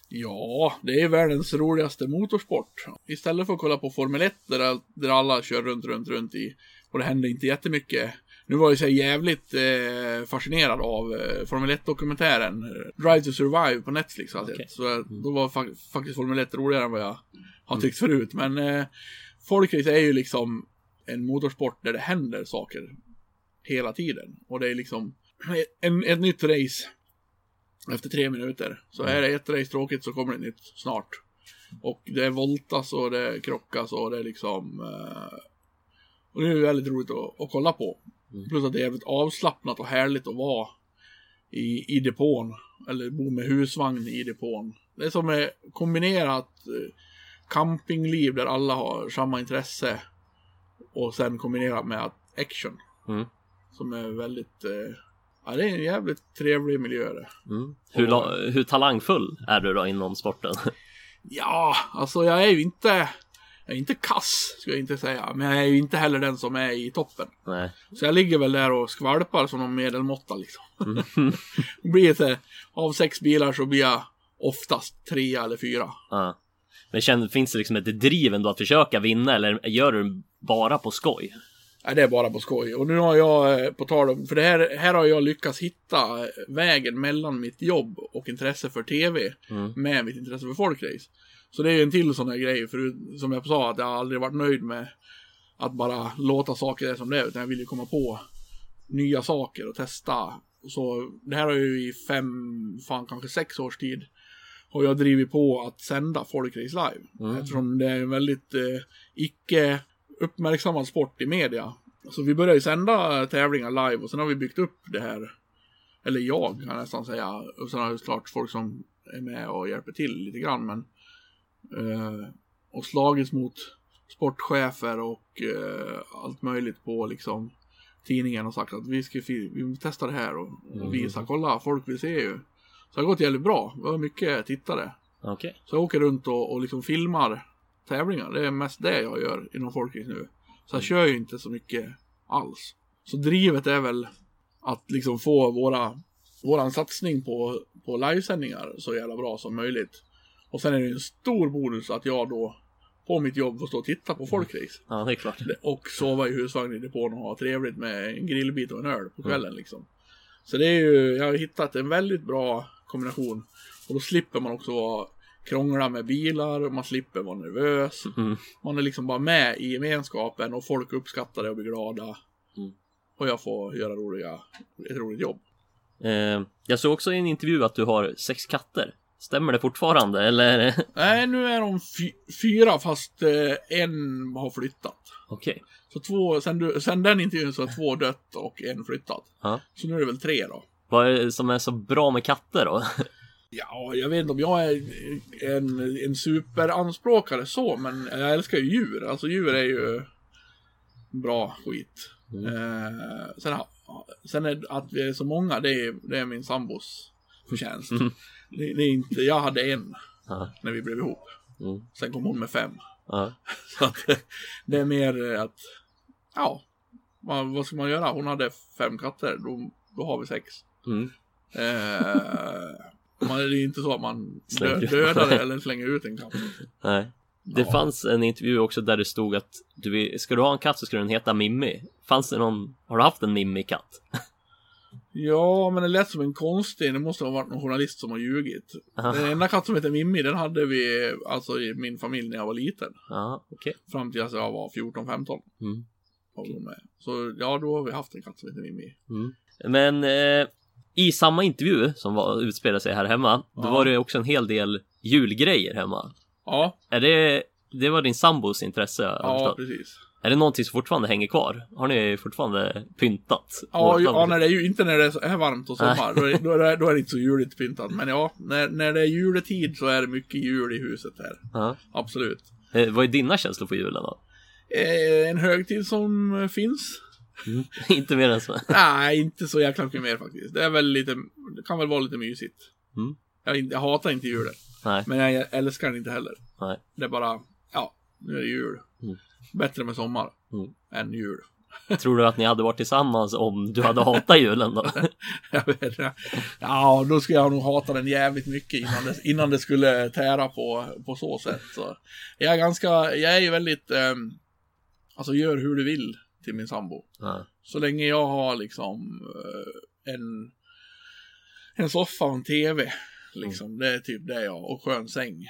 Ja, det är världens roligaste motorsport. Istället för att kolla på Formel 1 där, där alla kör runt, runt, runt i och det händer inte jättemycket. Nu var jag jävligt eh, fascinerad av eh, Formel 1-dokumentären eh, Drive to Survive på Netflix. Alltså. Okej. Så eh, då var fa- faktiskt Formel 1 roligare än vad jag har tyckt förut. Men eh, folkrace är ju liksom en motorsport där det händer saker hela tiden. Och det är liksom en, ett nytt race efter tre minuter. Så är det ett race tråkigt så kommer det ett nytt snart. Och det voltas och det krockas och det är liksom... Eh, och det är väldigt roligt att, att kolla på. Plus att det är jävligt avslappnat och härligt att vara i, i depån. Eller bo med husvagn i depån. Det är som ett kombinerat eh, campingliv där alla har samma intresse. Och sen kombinerat med action. Mm. Som är väldigt... Eh, ja, det är en jävligt trevlig miljö det. Hur, la- hur talangfull är du då inom sporten? Ja, alltså jag är ju inte... Jag är inte kass, skulle jag inte säga. Men jag är ju inte heller den som är i toppen. Nej. Så jag ligger väl där och skvalpar som någon medelmåtta liksom. blir det, av sex bilar så blir jag oftast trea eller fyra. Ja. Men känner, finns det liksom ett driv ändå att försöka vinna eller gör du det bara på skoj? Nej, det är bara på skoj. Och nu har jag, eh, på tal om, för det här, här har jag lyckats hitta eh, vägen mellan mitt jobb och intresse för TV med mitt intresse för folkrace. Så det är ju en till sån här grej, för som jag sa, att jag har aldrig varit nöjd med att bara låta saker är som det är, utan jag vill ju komma på nya saker och testa. Så det här har ju i fem, fan kanske sex års tid har jag drivit på att sända folkrace live. Eftersom det är en väldigt eh, icke uppmärksammad sport i media. Så vi började ju sända tävlingar live och sen har vi byggt upp det här. Eller jag kan jag nästan säga. Och sen har det klart folk som är med och hjälper till lite grann. Men, och slagits mot sportchefer och eh, allt möjligt på liksom tidningen och sagt att vi ska vi testar det här och, och visa. Kolla, folk vill se ju. Så det har gått jävligt bra. Vi har mycket tittare. Okej. Så jag åker runt och, och liksom filmar tävlingar. Det är mest det jag gör inom folkrace nu. Så jag kör ju inte så mycket alls. Så drivet är väl att liksom få våra, våran satsning på, på livesändningar så jävla bra som möjligt. Och sen är det ju en stor bonus att jag då på mitt jobb får stå och titta på folkrace. Ja, det är klart. Och sova i husvagn i depån och ha trevligt med en grillbit och en öl på kvällen liksom. Så det är ju, jag har hittat en väldigt bra kombination. Och då slipper man också vara, krångla med bilar, man slipper vara nervös. Man är liksom bara med i gemenskapen och folk uppskattar det och blir glada. Och jag får göra roliga, ett roligt jobb. Eh, jag såg också i en intervju att du har sex katter. Stämmer det fortfarande eller? Nej, nu är de fy- fyra fast eh, en har flyttat. Okej. Så två, sen, du, sen den intervjun så har två dött och en flyttat. Ja. Så nu är det väl tre då. Vad är det som är så bra med katter då? Ja, jag vet inte om jag är en, en superanspråkare så, men jag älskar ju djur. Alltså djur är ju bra skit. Eh, sen, ha- sen är att vi är så många, det är, det är min sambos förtjänst. Det, det är inte, jag hade en Ja. när vi blev ihop. Mm. Sen kom hon med fem. Ja. Så att det är mer eh, att, ja, vad, vad ska man göra? Hon hade fem katter, då, då har vi sex. Mm. Eh, man, det är inte så att man dö, dödar eller slänger ut en katt. Nej. Det Ja. fanns en intervju också där det stod att du, ska du ha en katt så ska den heta Mimmi. Fanns det någon, har du haft en Mimmi-katt? Ja, men det lät som en konstig, det måste ha varit någon journalist som har ljugit. Aha. Den enda katt som heter Mimmi, den hade vi alltså i min familj när jag var liten. Ja, okej. Fram till att jag var 14-15. Mm. med. Så ja, då har vi haft en katt som heter Mimmi. Men eh, i samma intervju som var, utspelade sig här hemma, då Ja. var det också en hel del julgrejer hemma. Ja, Är det, det var din sambos intresse? ja förstått. precis. Är det någonting som fortfarande hänger kvar? Har ni fortfarande pyntat? Ja, ja när det är ju inte när det är så- varmt och sommar. då, är, då, är det, då är det inte så juligt pyntat. Men ja, när, när det är juletid så är det mycket jul i huset här. Ja. Absolut. Eh, vad är dina känslor på julen då? Eh, en högtid som eh, finns. Inte mer än så. Nej, inte så jäkla mycket mer faktiskt. Det är väl lite, det kan väl vara lite mysigt. Mm. Jag, jag hatar inte julen. Nej, Men jag älskar den inte heller. nej. Det är bara, ja, nu är det jul. Mm. Bättre med sommar Mm. än jul. Tror du att ni hade varit tillsammans om du hade hatat julen då? Jag vet inte. Ja, då skulle jag nog hata den jävligt mycket innan det, innan det skulle tära på, på så sätt. Så jag är ganska, jag är ju väldigt, ehm, alltså gör hur du vill till min sambo. Ja. Så länge jag har liksom eh, en, en soffa och en tv. Liksom, det är typ det jag och skön säng.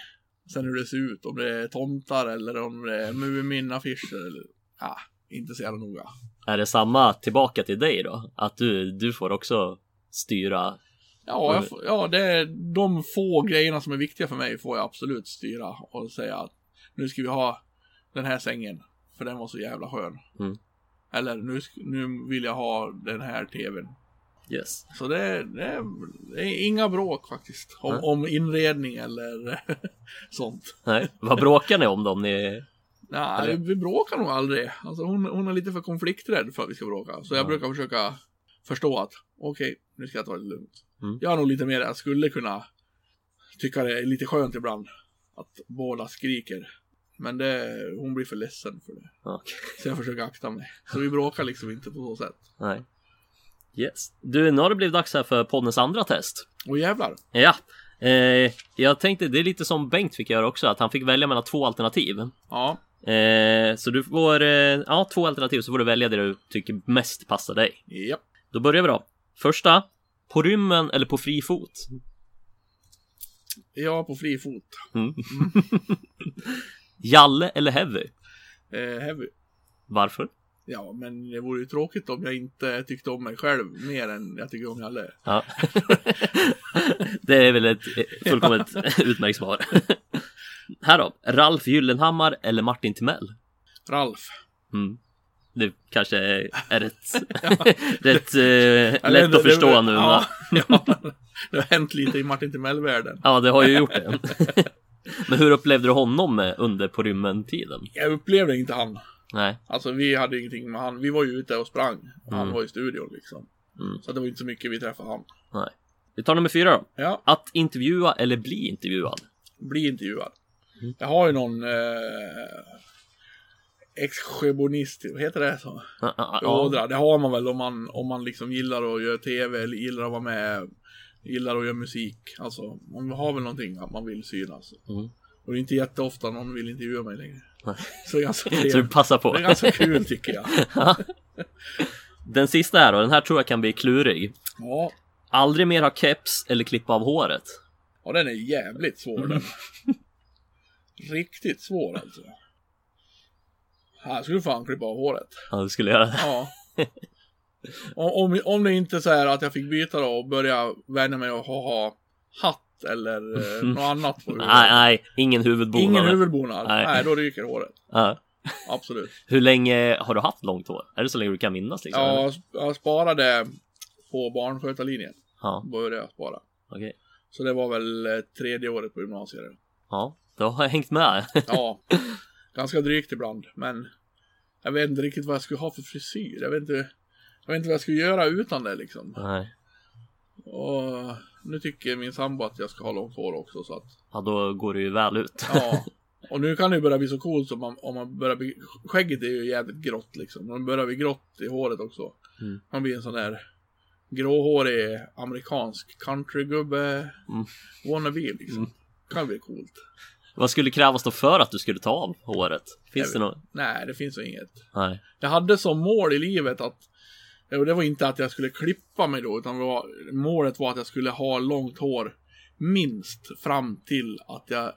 Sen hur det ser ut, om det är tomtar eller om det är Mumin-affischer eller, ja, inte så jävla noga. Är det samma tillbaka till dig då? Att du, du får också styra? Ja, jag, får- ja det är de få grejerna som är viktiga för mig får jag absolut styra och säga att nu ska vi ha den här sängen, för den var så jävla skön. Mm. Eller nu, nu vill jag ha den här tvn. Yes. Så det är, det är, det är inga bråk faktiskt. Om, Nej. om inredning eller sånt. Nej, vad bråkar ni om då? Om ni... Nej, Eller? vi bråkar nog aldrig. Alltså hon, hon är lite för konflikträdd för att vi ska bråka. Så jag Ja. brukar försöka förstå att okej, nu ska jag ta det lugnt. Mm. Jag är nog lite mer, jag skulle kunna tycka det är lite skönt ibland att båda skriker. Men det, hon blir för ledsen för det. Okej. Så jag försöker akta mig. Så vi bråkar liksom inte på så sätt. Nej. Yes. Du, nu har det blivit dags här för poddens andra test. Och jävlar. Ja. Eh, jag tänkte, det är lite som Bengt fick göra också, att han fick välja mellan två alternativ. Ja, Eh, så du får, eh, ja, två alternativ så får du välja det du tycker mest passar dig. ja. Då börjar vi då. Första, på rymmen eller på fri fot? Jag på fri fot. Jalle eller Heavy? Eh, heavy. Varför? Ja, men det vore ju tråkigt om jag inte tyckte om mig själv mer än jag tycker om Jalle. Ja. det är väl ett fullkomligt utmärkt svar. Här då, Ralf Gyllenhammar eller Martin Timell? Ralf. Mm. Det kanske är rätt, rätt eh, lätt att förstå det, nu. Ja, ja, det har hänt lite i Martin Timell-världen. Ja, det har ju gjort det. Men hur upplevde du honom eh, under på rymmen-tiden? Jag upplevde inte han. Nej, Alltså vi hade ingenting med han. Vi var ju ute och sprang. Och han Mm. var i studion liksom. Mm. Så det var inte så mycket vi träffade han. nej. Vi tar nummer fyra då. Ja, Att intervjua eller bli intervjuad? bli intervjuad. Mm. Jag har ju någon eh, exhibitionist, vad heter det så? Ja, ja, Ådra. Det har man väl om man, om man liksom gillar att göra tv eller gillar att vara med, gillar att göra musik. Alltså, man har väl någonting att man vill synas. Mm. Och det är inte jätteofta någon vill intervjua mig längre. Så är ganska Så du passar på. Det är ganska kul tycker jag. Den sista här då, den här tror jag kan bli klurig. Ja, Aldrig mer ha keps eller klippa av håret. och den är jävligt svår Mm. den. Riktigt svår alltså. Här skulle du fan klippa av håret. Ja, du skulle göra det. Ja. Om, om, om det inte är så här att jag fick byta då och börja vänja mig att ha, ha hatt eller eh, något annat på huvudet. Nej, nej, ingen huvudbonad. Ingen huvudbonad. Nej. Nej. då ryker håret. Ja. Absolut. Hur länge har du haft långt hår? Är det så länge du kan minnas liksom? Ja, eller? jag, sparade på barnskötarlinjen. Ja, Började jag spara. okej. Så det var väl eh, tredje året på gymnasiet. Ja, då har jag hängt med. Ja, ganska drygt ibland. Men jag vet inte riktigt vad jag skulle ha för frisyr. Jag vet inte, jag vet inte vad jag skulle göra utan det liksom. nej. Och nu tycker min sambo att jag ska ha långt hår också så att Ja, då går det ju väl ut. Ja. Och nu kan det ju börja bli så coolt om man, om man börjar bli, skägget är ju jävligt grått liksom. Man börjar bli grått i håret också. Mm. Man blir en sån där gråhårig amerikansk countrygubbe Mm. wannabe liksom. Mm. Kan bli coolt. Vad skulle krävas då för att du skulle ta av håret? Finns Jag det något? Nej, det finns ju inget. Nej. Jag hade som mål i livet att och det var inte att jag skulle klippa mig då, utan var, målet var att jag skulle ha långt hår minst fram till att jag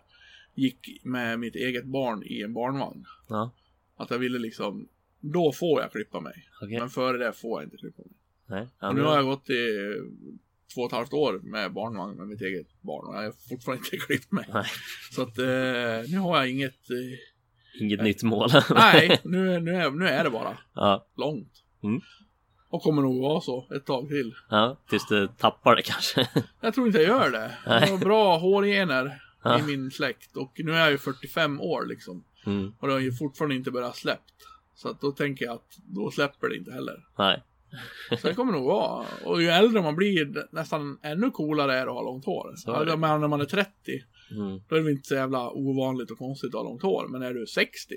gick med mitt eget barn i en barnvagn. Ja, Att jag ville liksom, då får jag klippa mig. okej. Men före det får jag inte klippa mig. Nej. Och nu har jag gått i två och ett halvt år med barnvagn med mitt eget barn och jag har fortfarande inte klippt mig. Nej. Så att eh, nu har jag inget, eh, Inget nytt mål. nej, nu, nu, är, nu är det bara ja, långt. Mm. Och kommer nog vara så ett tag till. ja, tills du tappar det kanske. Jag tror inte jag gör det. Jag har bra hårgener Ja. i min släkt och nu är jag ju 45 år liksom. Mm. Och det har ju fortfarande inte börjat släppt. Så att då tänker jag att då släpper det inte heller. Nej. Så det kommer nog vara. Och ju äldre man blir, nästan ännu coolare är det att ha långt hår. Så är det. Ja, men när man är 30, Mm. då är det inte så jävla ovanligt och konstigt att ha långt hår. Men är du 60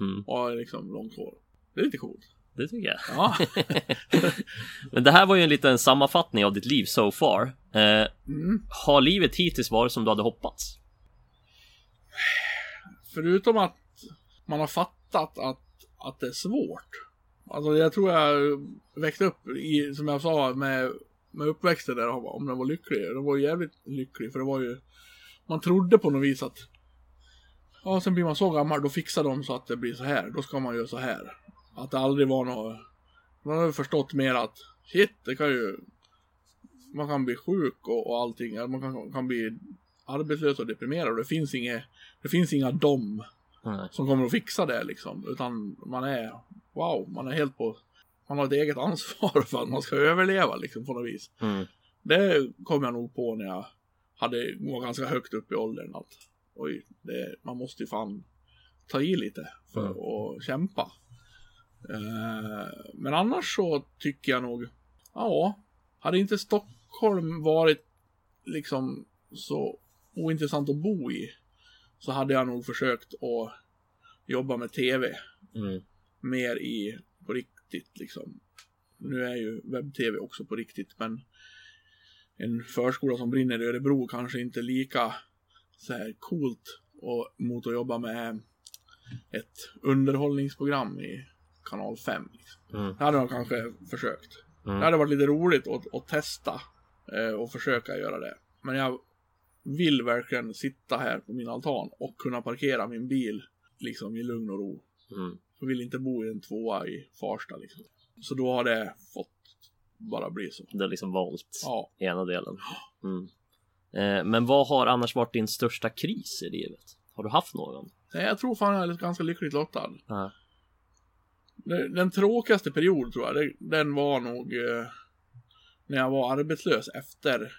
Mm. och har liksom långt hår, det är lite coolt. Det tycker jag. Ja, Men det här var ju en liten sammanfattning av ditt liv so far. Eh, mm. har livet hittills varit som du hade hoppats? förutom att man har fattat att, att det är svårt. Alltså jag tror jag växte upp i, som jag sa, med, med uppväxten där, om den var lycklig. Den var ju jävligt lycklig, för det var ju, man trodde på något vis att, ja sen blir man så gammal, då fixar de så att det blir så här, då ska man göra så här. Att det aldrig var något, man har ju förstått mer att, shit, det kan ju, man kan bli sjuk och, och allting, man kan, kan bli arbetslös och deprimerad det finns inget, det finns inga dom Nej. som kommer att fixa det liksom. Utan man är, wow, man är helt på, man har ett eget ansvar för att man ska överleva liksom på något vis. Mm. Det kom jag nog på när jag hade, var ganska högt upp i åldern att oj, det, man måste ju fan ta i lite för Mm. att kämpa. Eh, men annars så tycker jag nog, ja, hade inte Stockholm varit liksom så ointressant att bo i så hade jag nog försökt att jobba med tv Mm. mer i på riktigt liksom. Nu är ju webb-tv också på riktigt men en förskola som brinner i Örebro kanske inte lika så här coolt och, mot att jobba med ett underhållningsprogram i kanal 5. Liksom. Mm. Det hade jag kanske försökt. Mm. Det hade varit lite roligt att, att testa eh, och försöka göra det. Men jag vill verkligen sitta här på min altan och kunna parkera min bil liksom i lugn och ro. Mm. Jag vill inte bo i en tvåa i Farsta liksom. Så då har det fått bara bli så. Du har liksom valt Ja. ena delen. Mm. Eh, men vad har annars varit din största kris i livet? Har du haft någon? Nej, Jag tror fan jag är ganska lyckligt lottad. Ja. Den, tråkigaste perioden tror jag, den var nog eh, när jag var arbetslös efter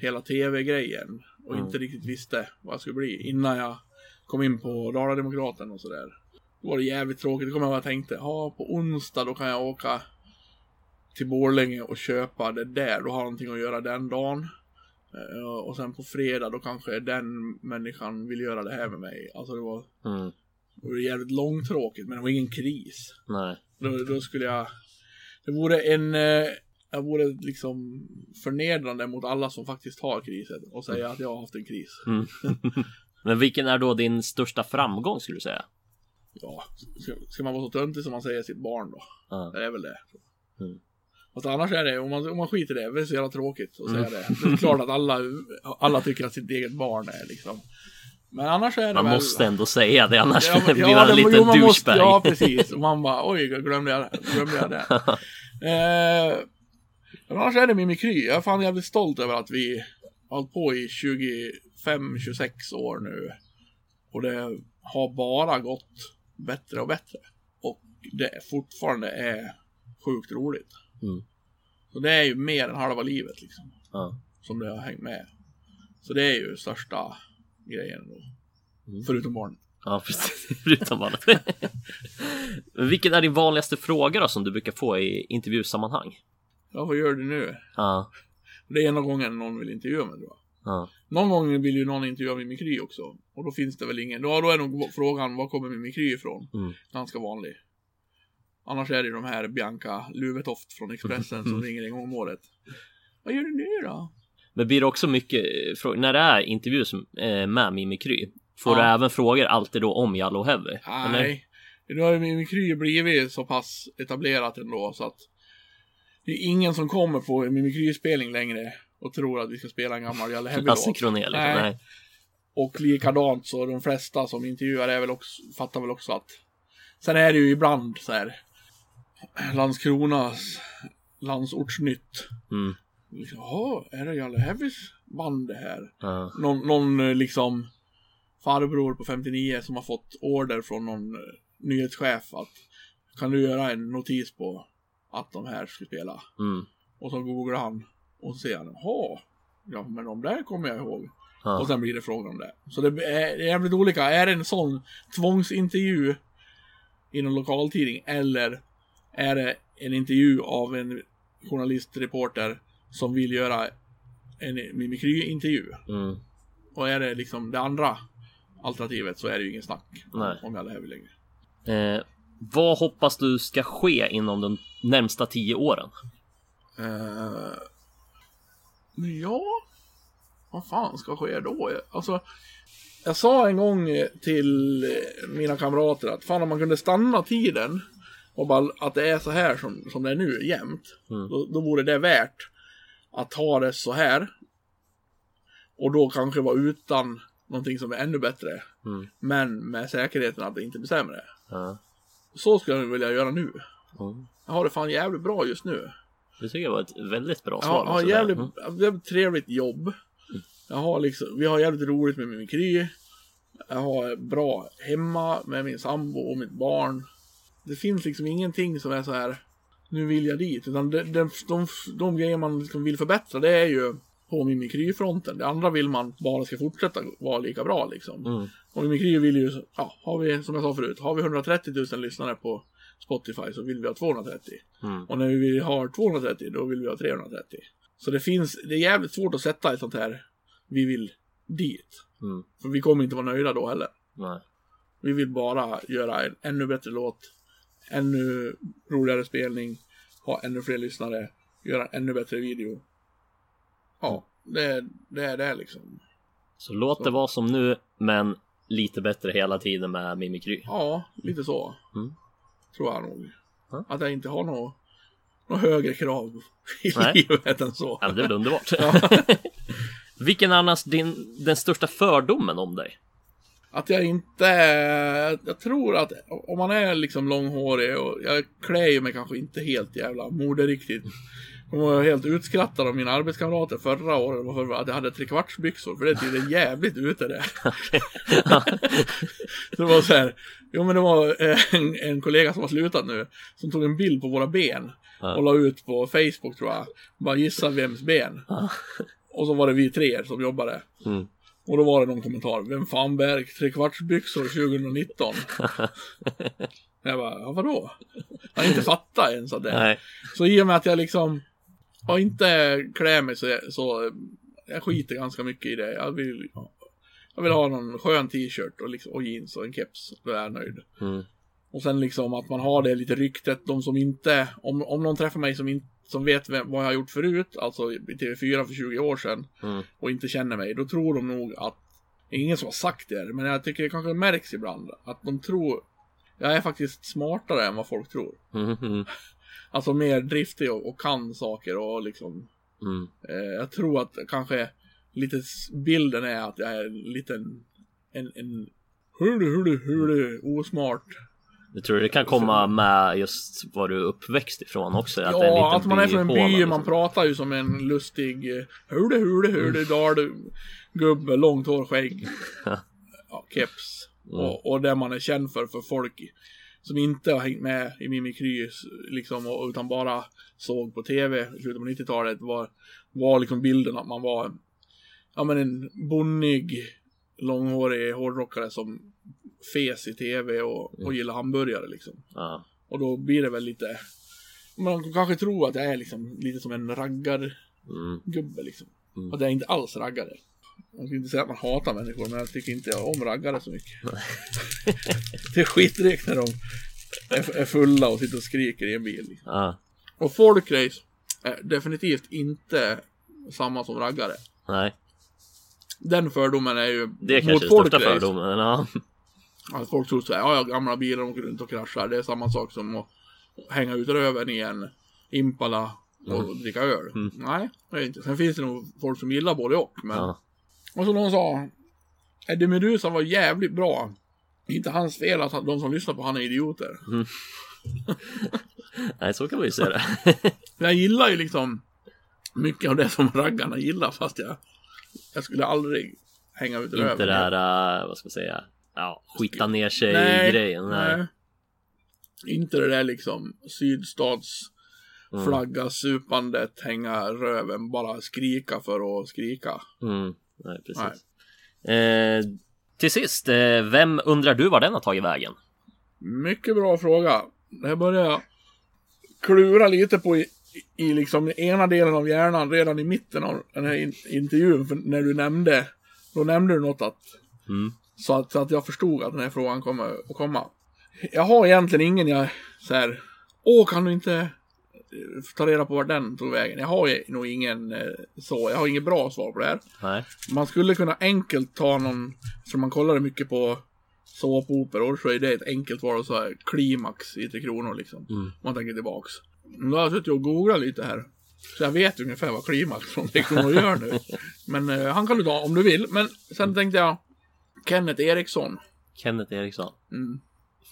hela tv-grejen och Mm. inte riktigt visste vad jag skulle bli innan jag kom in på Dala-Demokraten och sådär. Då var det jävligt tråkigt. Då kom jag ihåg att jag tänkte, ja på onsdag då kan jag åka till Borlänge och köpa det där. Då har jag någonting att göra den dagen. Eh, och sen på fredag då kanske den människan vill göra det här med mig. Alltså det var, Mm. Det var jävligt långtråkigt men det var ingen kris. Nej. Då, då skulle jag... Det vore en... Eh, jag vore liksom förnedrande mot alla som faktiskt har krisen och säga att jag har haft en kris. Mm. men vilken är då din största framgång skulle du säga? Ja, ska, ska man vara så töntig som man säger sitt barn då? Ja. Det är väl det. Mm. Fast annars är det, om man, om man skiter i det, det är så jävla tråkigt att säga Mm. det. Det är klart att alla, alla tycker att sitt eget barn är liksom. Men annars är det Man väl... måste ändå säga det annars Ja, men- blir ja, man en liten man måste- douchebag. Ja, precis. Och man bara, oj, glömde jag, glömde jag det. eh, men annars är det mimikry. Jag är fan jävligt stolt över att vi har hållit på i 25-26 år nu. Och det har bara gått bättre och bättre. Och det fortfarande är sjukt roligt. Mm. Så det är ju mer än halva livet liksom. Ja. Som det har hängt med. Så det är ju största grejen då. Mm. Förutom barnet. Ja, precis. Förutom. Men Vilken är din vanligaste fråga då som du brukar få i intervjusammanhang? Ja, vad gör du nu? Ja, Det är ena gången någon vill intervjua mig tror jag. ja, Någon gång vill ju någon intervjua Mimikry också. Och då finns det väl ingen. Då, då är nog frågan, var kommer Mimikry ifrån? Mm. Ganska vanlig. Annars är det ju de här Bianca Luvetoft från Expressen som ringer en gång om året. Vad gör du nu då? Men blir det också mycket eh, när det är intervjuer som, eh, med Mimikry? Får Ja. du även frågor alltid då om Jallow Heavy? Eller? Nej. Nu har ju Mimikry blivit så pass etablerat ändå så att det är ingen som kommer på Mimikry-spelning längre och tror att vi ska spela en gammal Jalle Heavy Lasse låt. Kronér liksom? Nej. Nej. Och likadant så de flesta som intervjuar är väl också, fattar väl också att Sen är det ju ibland så här Landskronas landsortsnytt. Mm. Jaha, är det Jalle Heavys band det här? Ja. Någon, någon eh, liksom farbror på 59 som har fått order från någon eh, nyhetschef att kan du göra en notis på att de här ska spela? Mm. Och så googlar han och så ser han, jaha, ja men de där kommer jag ihåg. Ja. Och sen blir det frågan om det. Så det är det är jävligt olika. Är det en sån tvångsintervju i någon lokaltidning eller är det en intervju av en journalist, reporter som vill göra en mimikry-intervju. Mm. Och är det liksom det andra alternativet så är det ju ingen snack Nej. om jag lever längre. Eh, vad hoppas du ska ske inom de närmsta tio åren? Eh, ja, vad fan ska ske då? Alltså, jag sa en gång till mina kamrater att fan om man kunde stanna tiden och bara att det är så här som, som det är nu jämt. Då, då vore det värt att ha det så här. Och då kanske vara utan någonting som är ännu bättre. Men med säkerheten att det inte blir sämre. Ja. Så skulle jag vilja göra nu. Mm. Jag har det fan jävligt bra just nu. Det tycker jag var ett väldigt bra svar. måste jag jävligt, Mm. jävligt trevligt jobb. Jag har liksom, vi har jävligt roligt med min kry. Jag har bra hemma med min sambo och mitt barn. Det finns liksom ingenting som är så här. Nu vill jag dit. Utan de, de, de, de grejer man liksom vill förbättra det är ju på mimikryfronten. Det andra vill man bara ska fortsätta vara lika bra liksom. Mm. Och mimikry vill ju, ja, har vi, som jag sa förut, har vi 130 000 lyssnare på Spotify så vill vi ha 230. Mm. Och när vi har 230 då vill vi ha 330. Så det finns, det är jävligt svårt att sätta ett sånt här, vi vill dit. Mm. För vi kommer inte vara nöjda då heller. Nej. Vi vill bara göra en ännu bättre låt, ännu roligare spelning, ha ännu fler lyssnare, göra en ännu bättre video. Ja, det, det är det liksom. Så låt det vara som nu, men lite bättre hela tiden med mimikry. Ja, lite så. Mm. Tror jag nog. Ja. Att jag inte har något något högre krav i Nej. livet än så. Ja, det är väl underbart. Vilken är annars din, den största fördomen om dig? Att jag inte, jag tror att om man är liksom långhårig och jag klär ju mig kanske inte helt jävla moderiktigt. De var helt utskrattade av mina arbetskamrater förra året för att jag hade trekvartsbyxor för det är tydligen jävligt ute det. så det var så här, jo men det var eh, en, en kollega som har slutat nu som tog en bild på våra ben och la ut på Facebook tror jag. Bara gissa vems ben. Och så var det vi tre som jobbade. Mm. Och då var det någon kommentar. Vem fan bär trekvartsbyxor 2019? jag bara, ja, vadå? Jag har inte fattat ens att det Nej. Så i och med att jag liksom har inte klär mig så, så jag skiter ganska mycket i det. Jag vill, jag vill ha någon skön t-shirt och, liksom, och jeans och en keps. Då är jag nöjd. Mm. Och sen liksom att man har det lite ryktet. De som inte, om, om någon träffar mig som, in, som vet vem, vad jag har gjort förut, alltså i TV4 för 20 år sedan, Mm. och inte känner mig, då tror de nog att, ingen som har sagt det, men jag tycker det kanske märks ibland, att de tror, jag är faktiskt smartare än vad folk tror. Mm. Alltså mer driftig och, och kan saker och liksom, Mm. eh, jag tror att kanske lite bilden är att jag är en liten, en, en, hur du, hur du, hur du, osmart. Jag tror det kan komma med just var du är uppväxt ifrån också. Att Ja, liten att man är från en by, man, man liksom. pratar ju som en lustig eh, Hurde, hurde, hurde, dal, gubbe, långt hår, skägg, ja, keps. Och, och det man är känd för, för folk som inte har hängt med i Mimikry, liksom, och, utan bara såg på TV i slutet på 90-talet, var, var liksom bilden att man var ja, men en bonnig, långhårig hårdrockare som fes i TV och, och gillar hamburgare liksom. Ja. Och då blir det väl lite Man kanske tror att jag är liksom lite som en raggargubbe Mm. liksom Att jag är inte alls raggare Jag ska inte säga att man hatar människor men jag tycker inte om raggare så mycket Det är skitdrygt när de är, fulla och sitter och skriker i en bil liksom. Ja. Och folkrace är definitivt inte samma som raggare Nej, Den fördomen är ju det är kanske mot den största fördomen. Ja. Att folk tror såhär, ja, ja gamla bilar åker runt och kraschar. Det är samma sak som att hänga ut röven i en Impala och dricka öl. Nej, det är inte. Sen finns det nog folk som gillar både och. Men... Ja. Och så någon sa, Eddie Meduza var jävligt bra. Inte hans fel att de som lyssnar på han är idioter. Nej, så kan man ju säga det. Jag gillar ju liksom mycket av det som raggarna gillar fast jag, jag skulle aldrig hänga ut röven. Inte det här, äh, vad ska man säga, ja, skita ner sig nej, grejen. Nej. nej. Inte det där liksom sydstats Mm. flagga supandet, hänga röven, bara skrika för att skrika. Mm. Nej, precis. Eh, till sist, eh, vem undrar du var den har tagit vägen? Mycket bra fråga. Det börjar jag klura lite på i, i liksom ena delen av hjärnan redan i mitten av den här in, intervjun. För när du nämnde, då nämnde du något att, så att, så att jag förstod att den här frågan kommer att komma. Jag har egentligen ingen jag så här, åh kan du inte eh, ta reda på var den tog vägen? Jag har ju nog ingen eh, så, jag har inget bra svar på det här. Nej. Man skulle kunna enkelt ta någon, som man kollade mycket på såpoperor så är det ett enkelt val, så här klimax i Tre Kronor liksom. Om man tänker tillbaks. Nu har jag suttit och googlat lite här. Så jag vet ungefär vad klimax från Tre Kronor gör nu. Men eh, han kan du ta om du vill. Men sen tänkte jag Kenneth Eriksson. Kenneth Eriksson.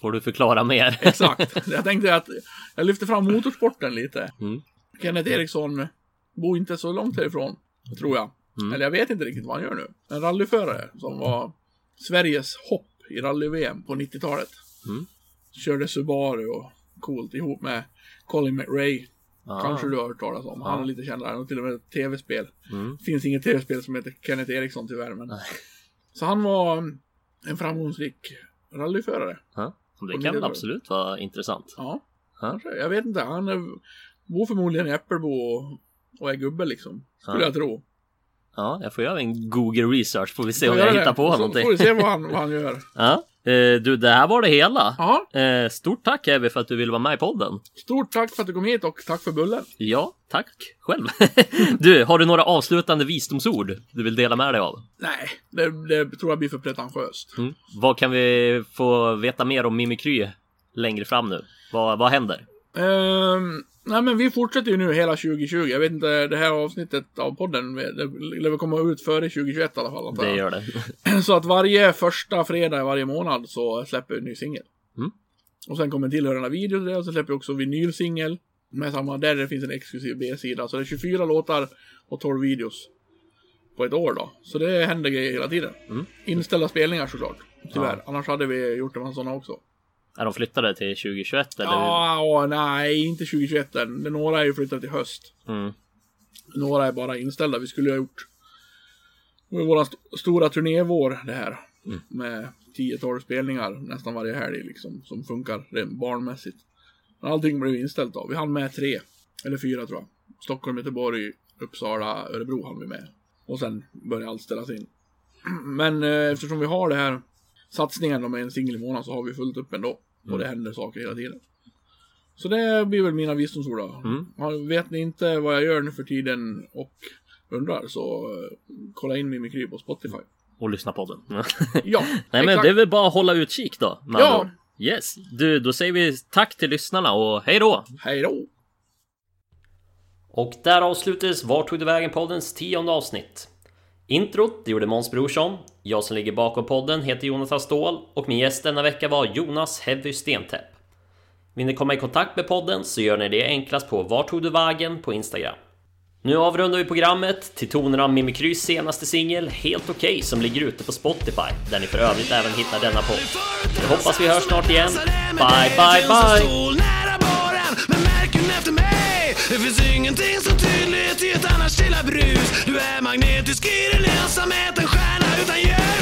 Får du förklara mer? Exakt. jag tänkte att jag lyfter fram motorsporten lite. Mm. Kenneth Eriksson bor inte så långt härifrån, tror jag. Eller jag vet inte riktigt vad han gör nu. En rallyförare som var Sveriges hopp i rally-VM på 90-talet. Körde Subaru och coolt ihop med Colin McRae. Kanske du har hört talas om. Han är lite kändare. Han har till och med ett tv-spel. Finns inget tv-spel som heter Kenneth Eriksson tyvärr. Men... Så han var en framgångsrik rallyförare. Ja. Det kan absolut vara intressant. Ja, Ja. Jag vet inte. Han är, bor förmodligen i Äppelbo och, och är gubbe liksom. Skulle Ja. jag tro. Ja, jag får göra en Google research får vi se om jag hittar på Så någonting. får vi se vad han, vad han gör. Ja. Eh, du, det här var det hela. Ja, Eh, stort tack Evy för att du ville vara med i podden. stort tack för att du kom hit och tack för bullen. Ja, tack själv. du, har du några avslutande visdomsord du vill dela med dig av? Nej, det, det tror jag blir för pretentiöst. Mm. Vad kan vi få veta mer om Mimikry längre fram nu? Vad, vad händer? Ehm, nej men vi fortsätter ju nu hela 2020. Jag vet inte, det här avsnittet av podden, det lär väl komma ut före 2021 i alla fall. Det gör det. Så att varje första fredag i varje månad så släpper vi en ny singel. Mm. Och sen kommer en tillhörande video till det och så släpper vi också vinylsingel. Med samma, där det finns en exklusiv B-sida. Så det är 24 låtar och 12 videos. På ett år då. Så det händer grejer hela tiden. Mm. Inställda spelningar såklart. Tyvärr. Annars hade vi gjort en massa sådana också. Är de flyttade till 2021 eller? Ja, åh, nej, inte 2021 än. Några är ju flyttade till höst. Mm. Några är bara inställda. Vi skulle ha gjort vår st stora turnévår det här. Med 10-12 spelningar nästan varje helg liksom. Som funkar rent barnmässigt. Men allting blev inställt då. Vi hann med tre. Eller fyra tror jag. Stockholm, Göteborg, Uppsala, Örebro hann vi med. Och sen började allt ställas in. Men eh, eftersom vi har det här satsningen med en singel i månaden så har vi fullt upp ändå. Och det händer saker hela tiden. Så det blir väl mina visdomsord då. Ja, Vet ni inte vad jag gör nu för tiden och undrar så eh, kolla in Mimikry på Spotify. Och lyssna på den. Ja, Nej men exakt. det är väl bara att hålla utkik då. Ja. ord. Yes. Du, då säger vi tack till lyssnarna och hej då! Hej då! Och där avslutades Vart tog det vägen poddens tionde avsnitt. Introt det gjorde Måns Brorsson. Jag som ligger bakom podden heter Jonathan Ståhl och min gäst denna vecka var Jonas Heavy Stentäpp. Vill ni komma i kontakt med podden så gör ni det enklast på Vart tog du vägen på Instagram. Nu avrundar vi programmet till tonerna av Mimikrys senaste singel Helt okej som ligger ute på Spotify där ni för övrigt även hittar denna podd. Jag hoppas vi hörs snart igen. Bye bye bye! Det finns ingenting så tydligt i ett annars stilla brus. Du är magnetisk i din ensamhet, en stjärna utan ljus.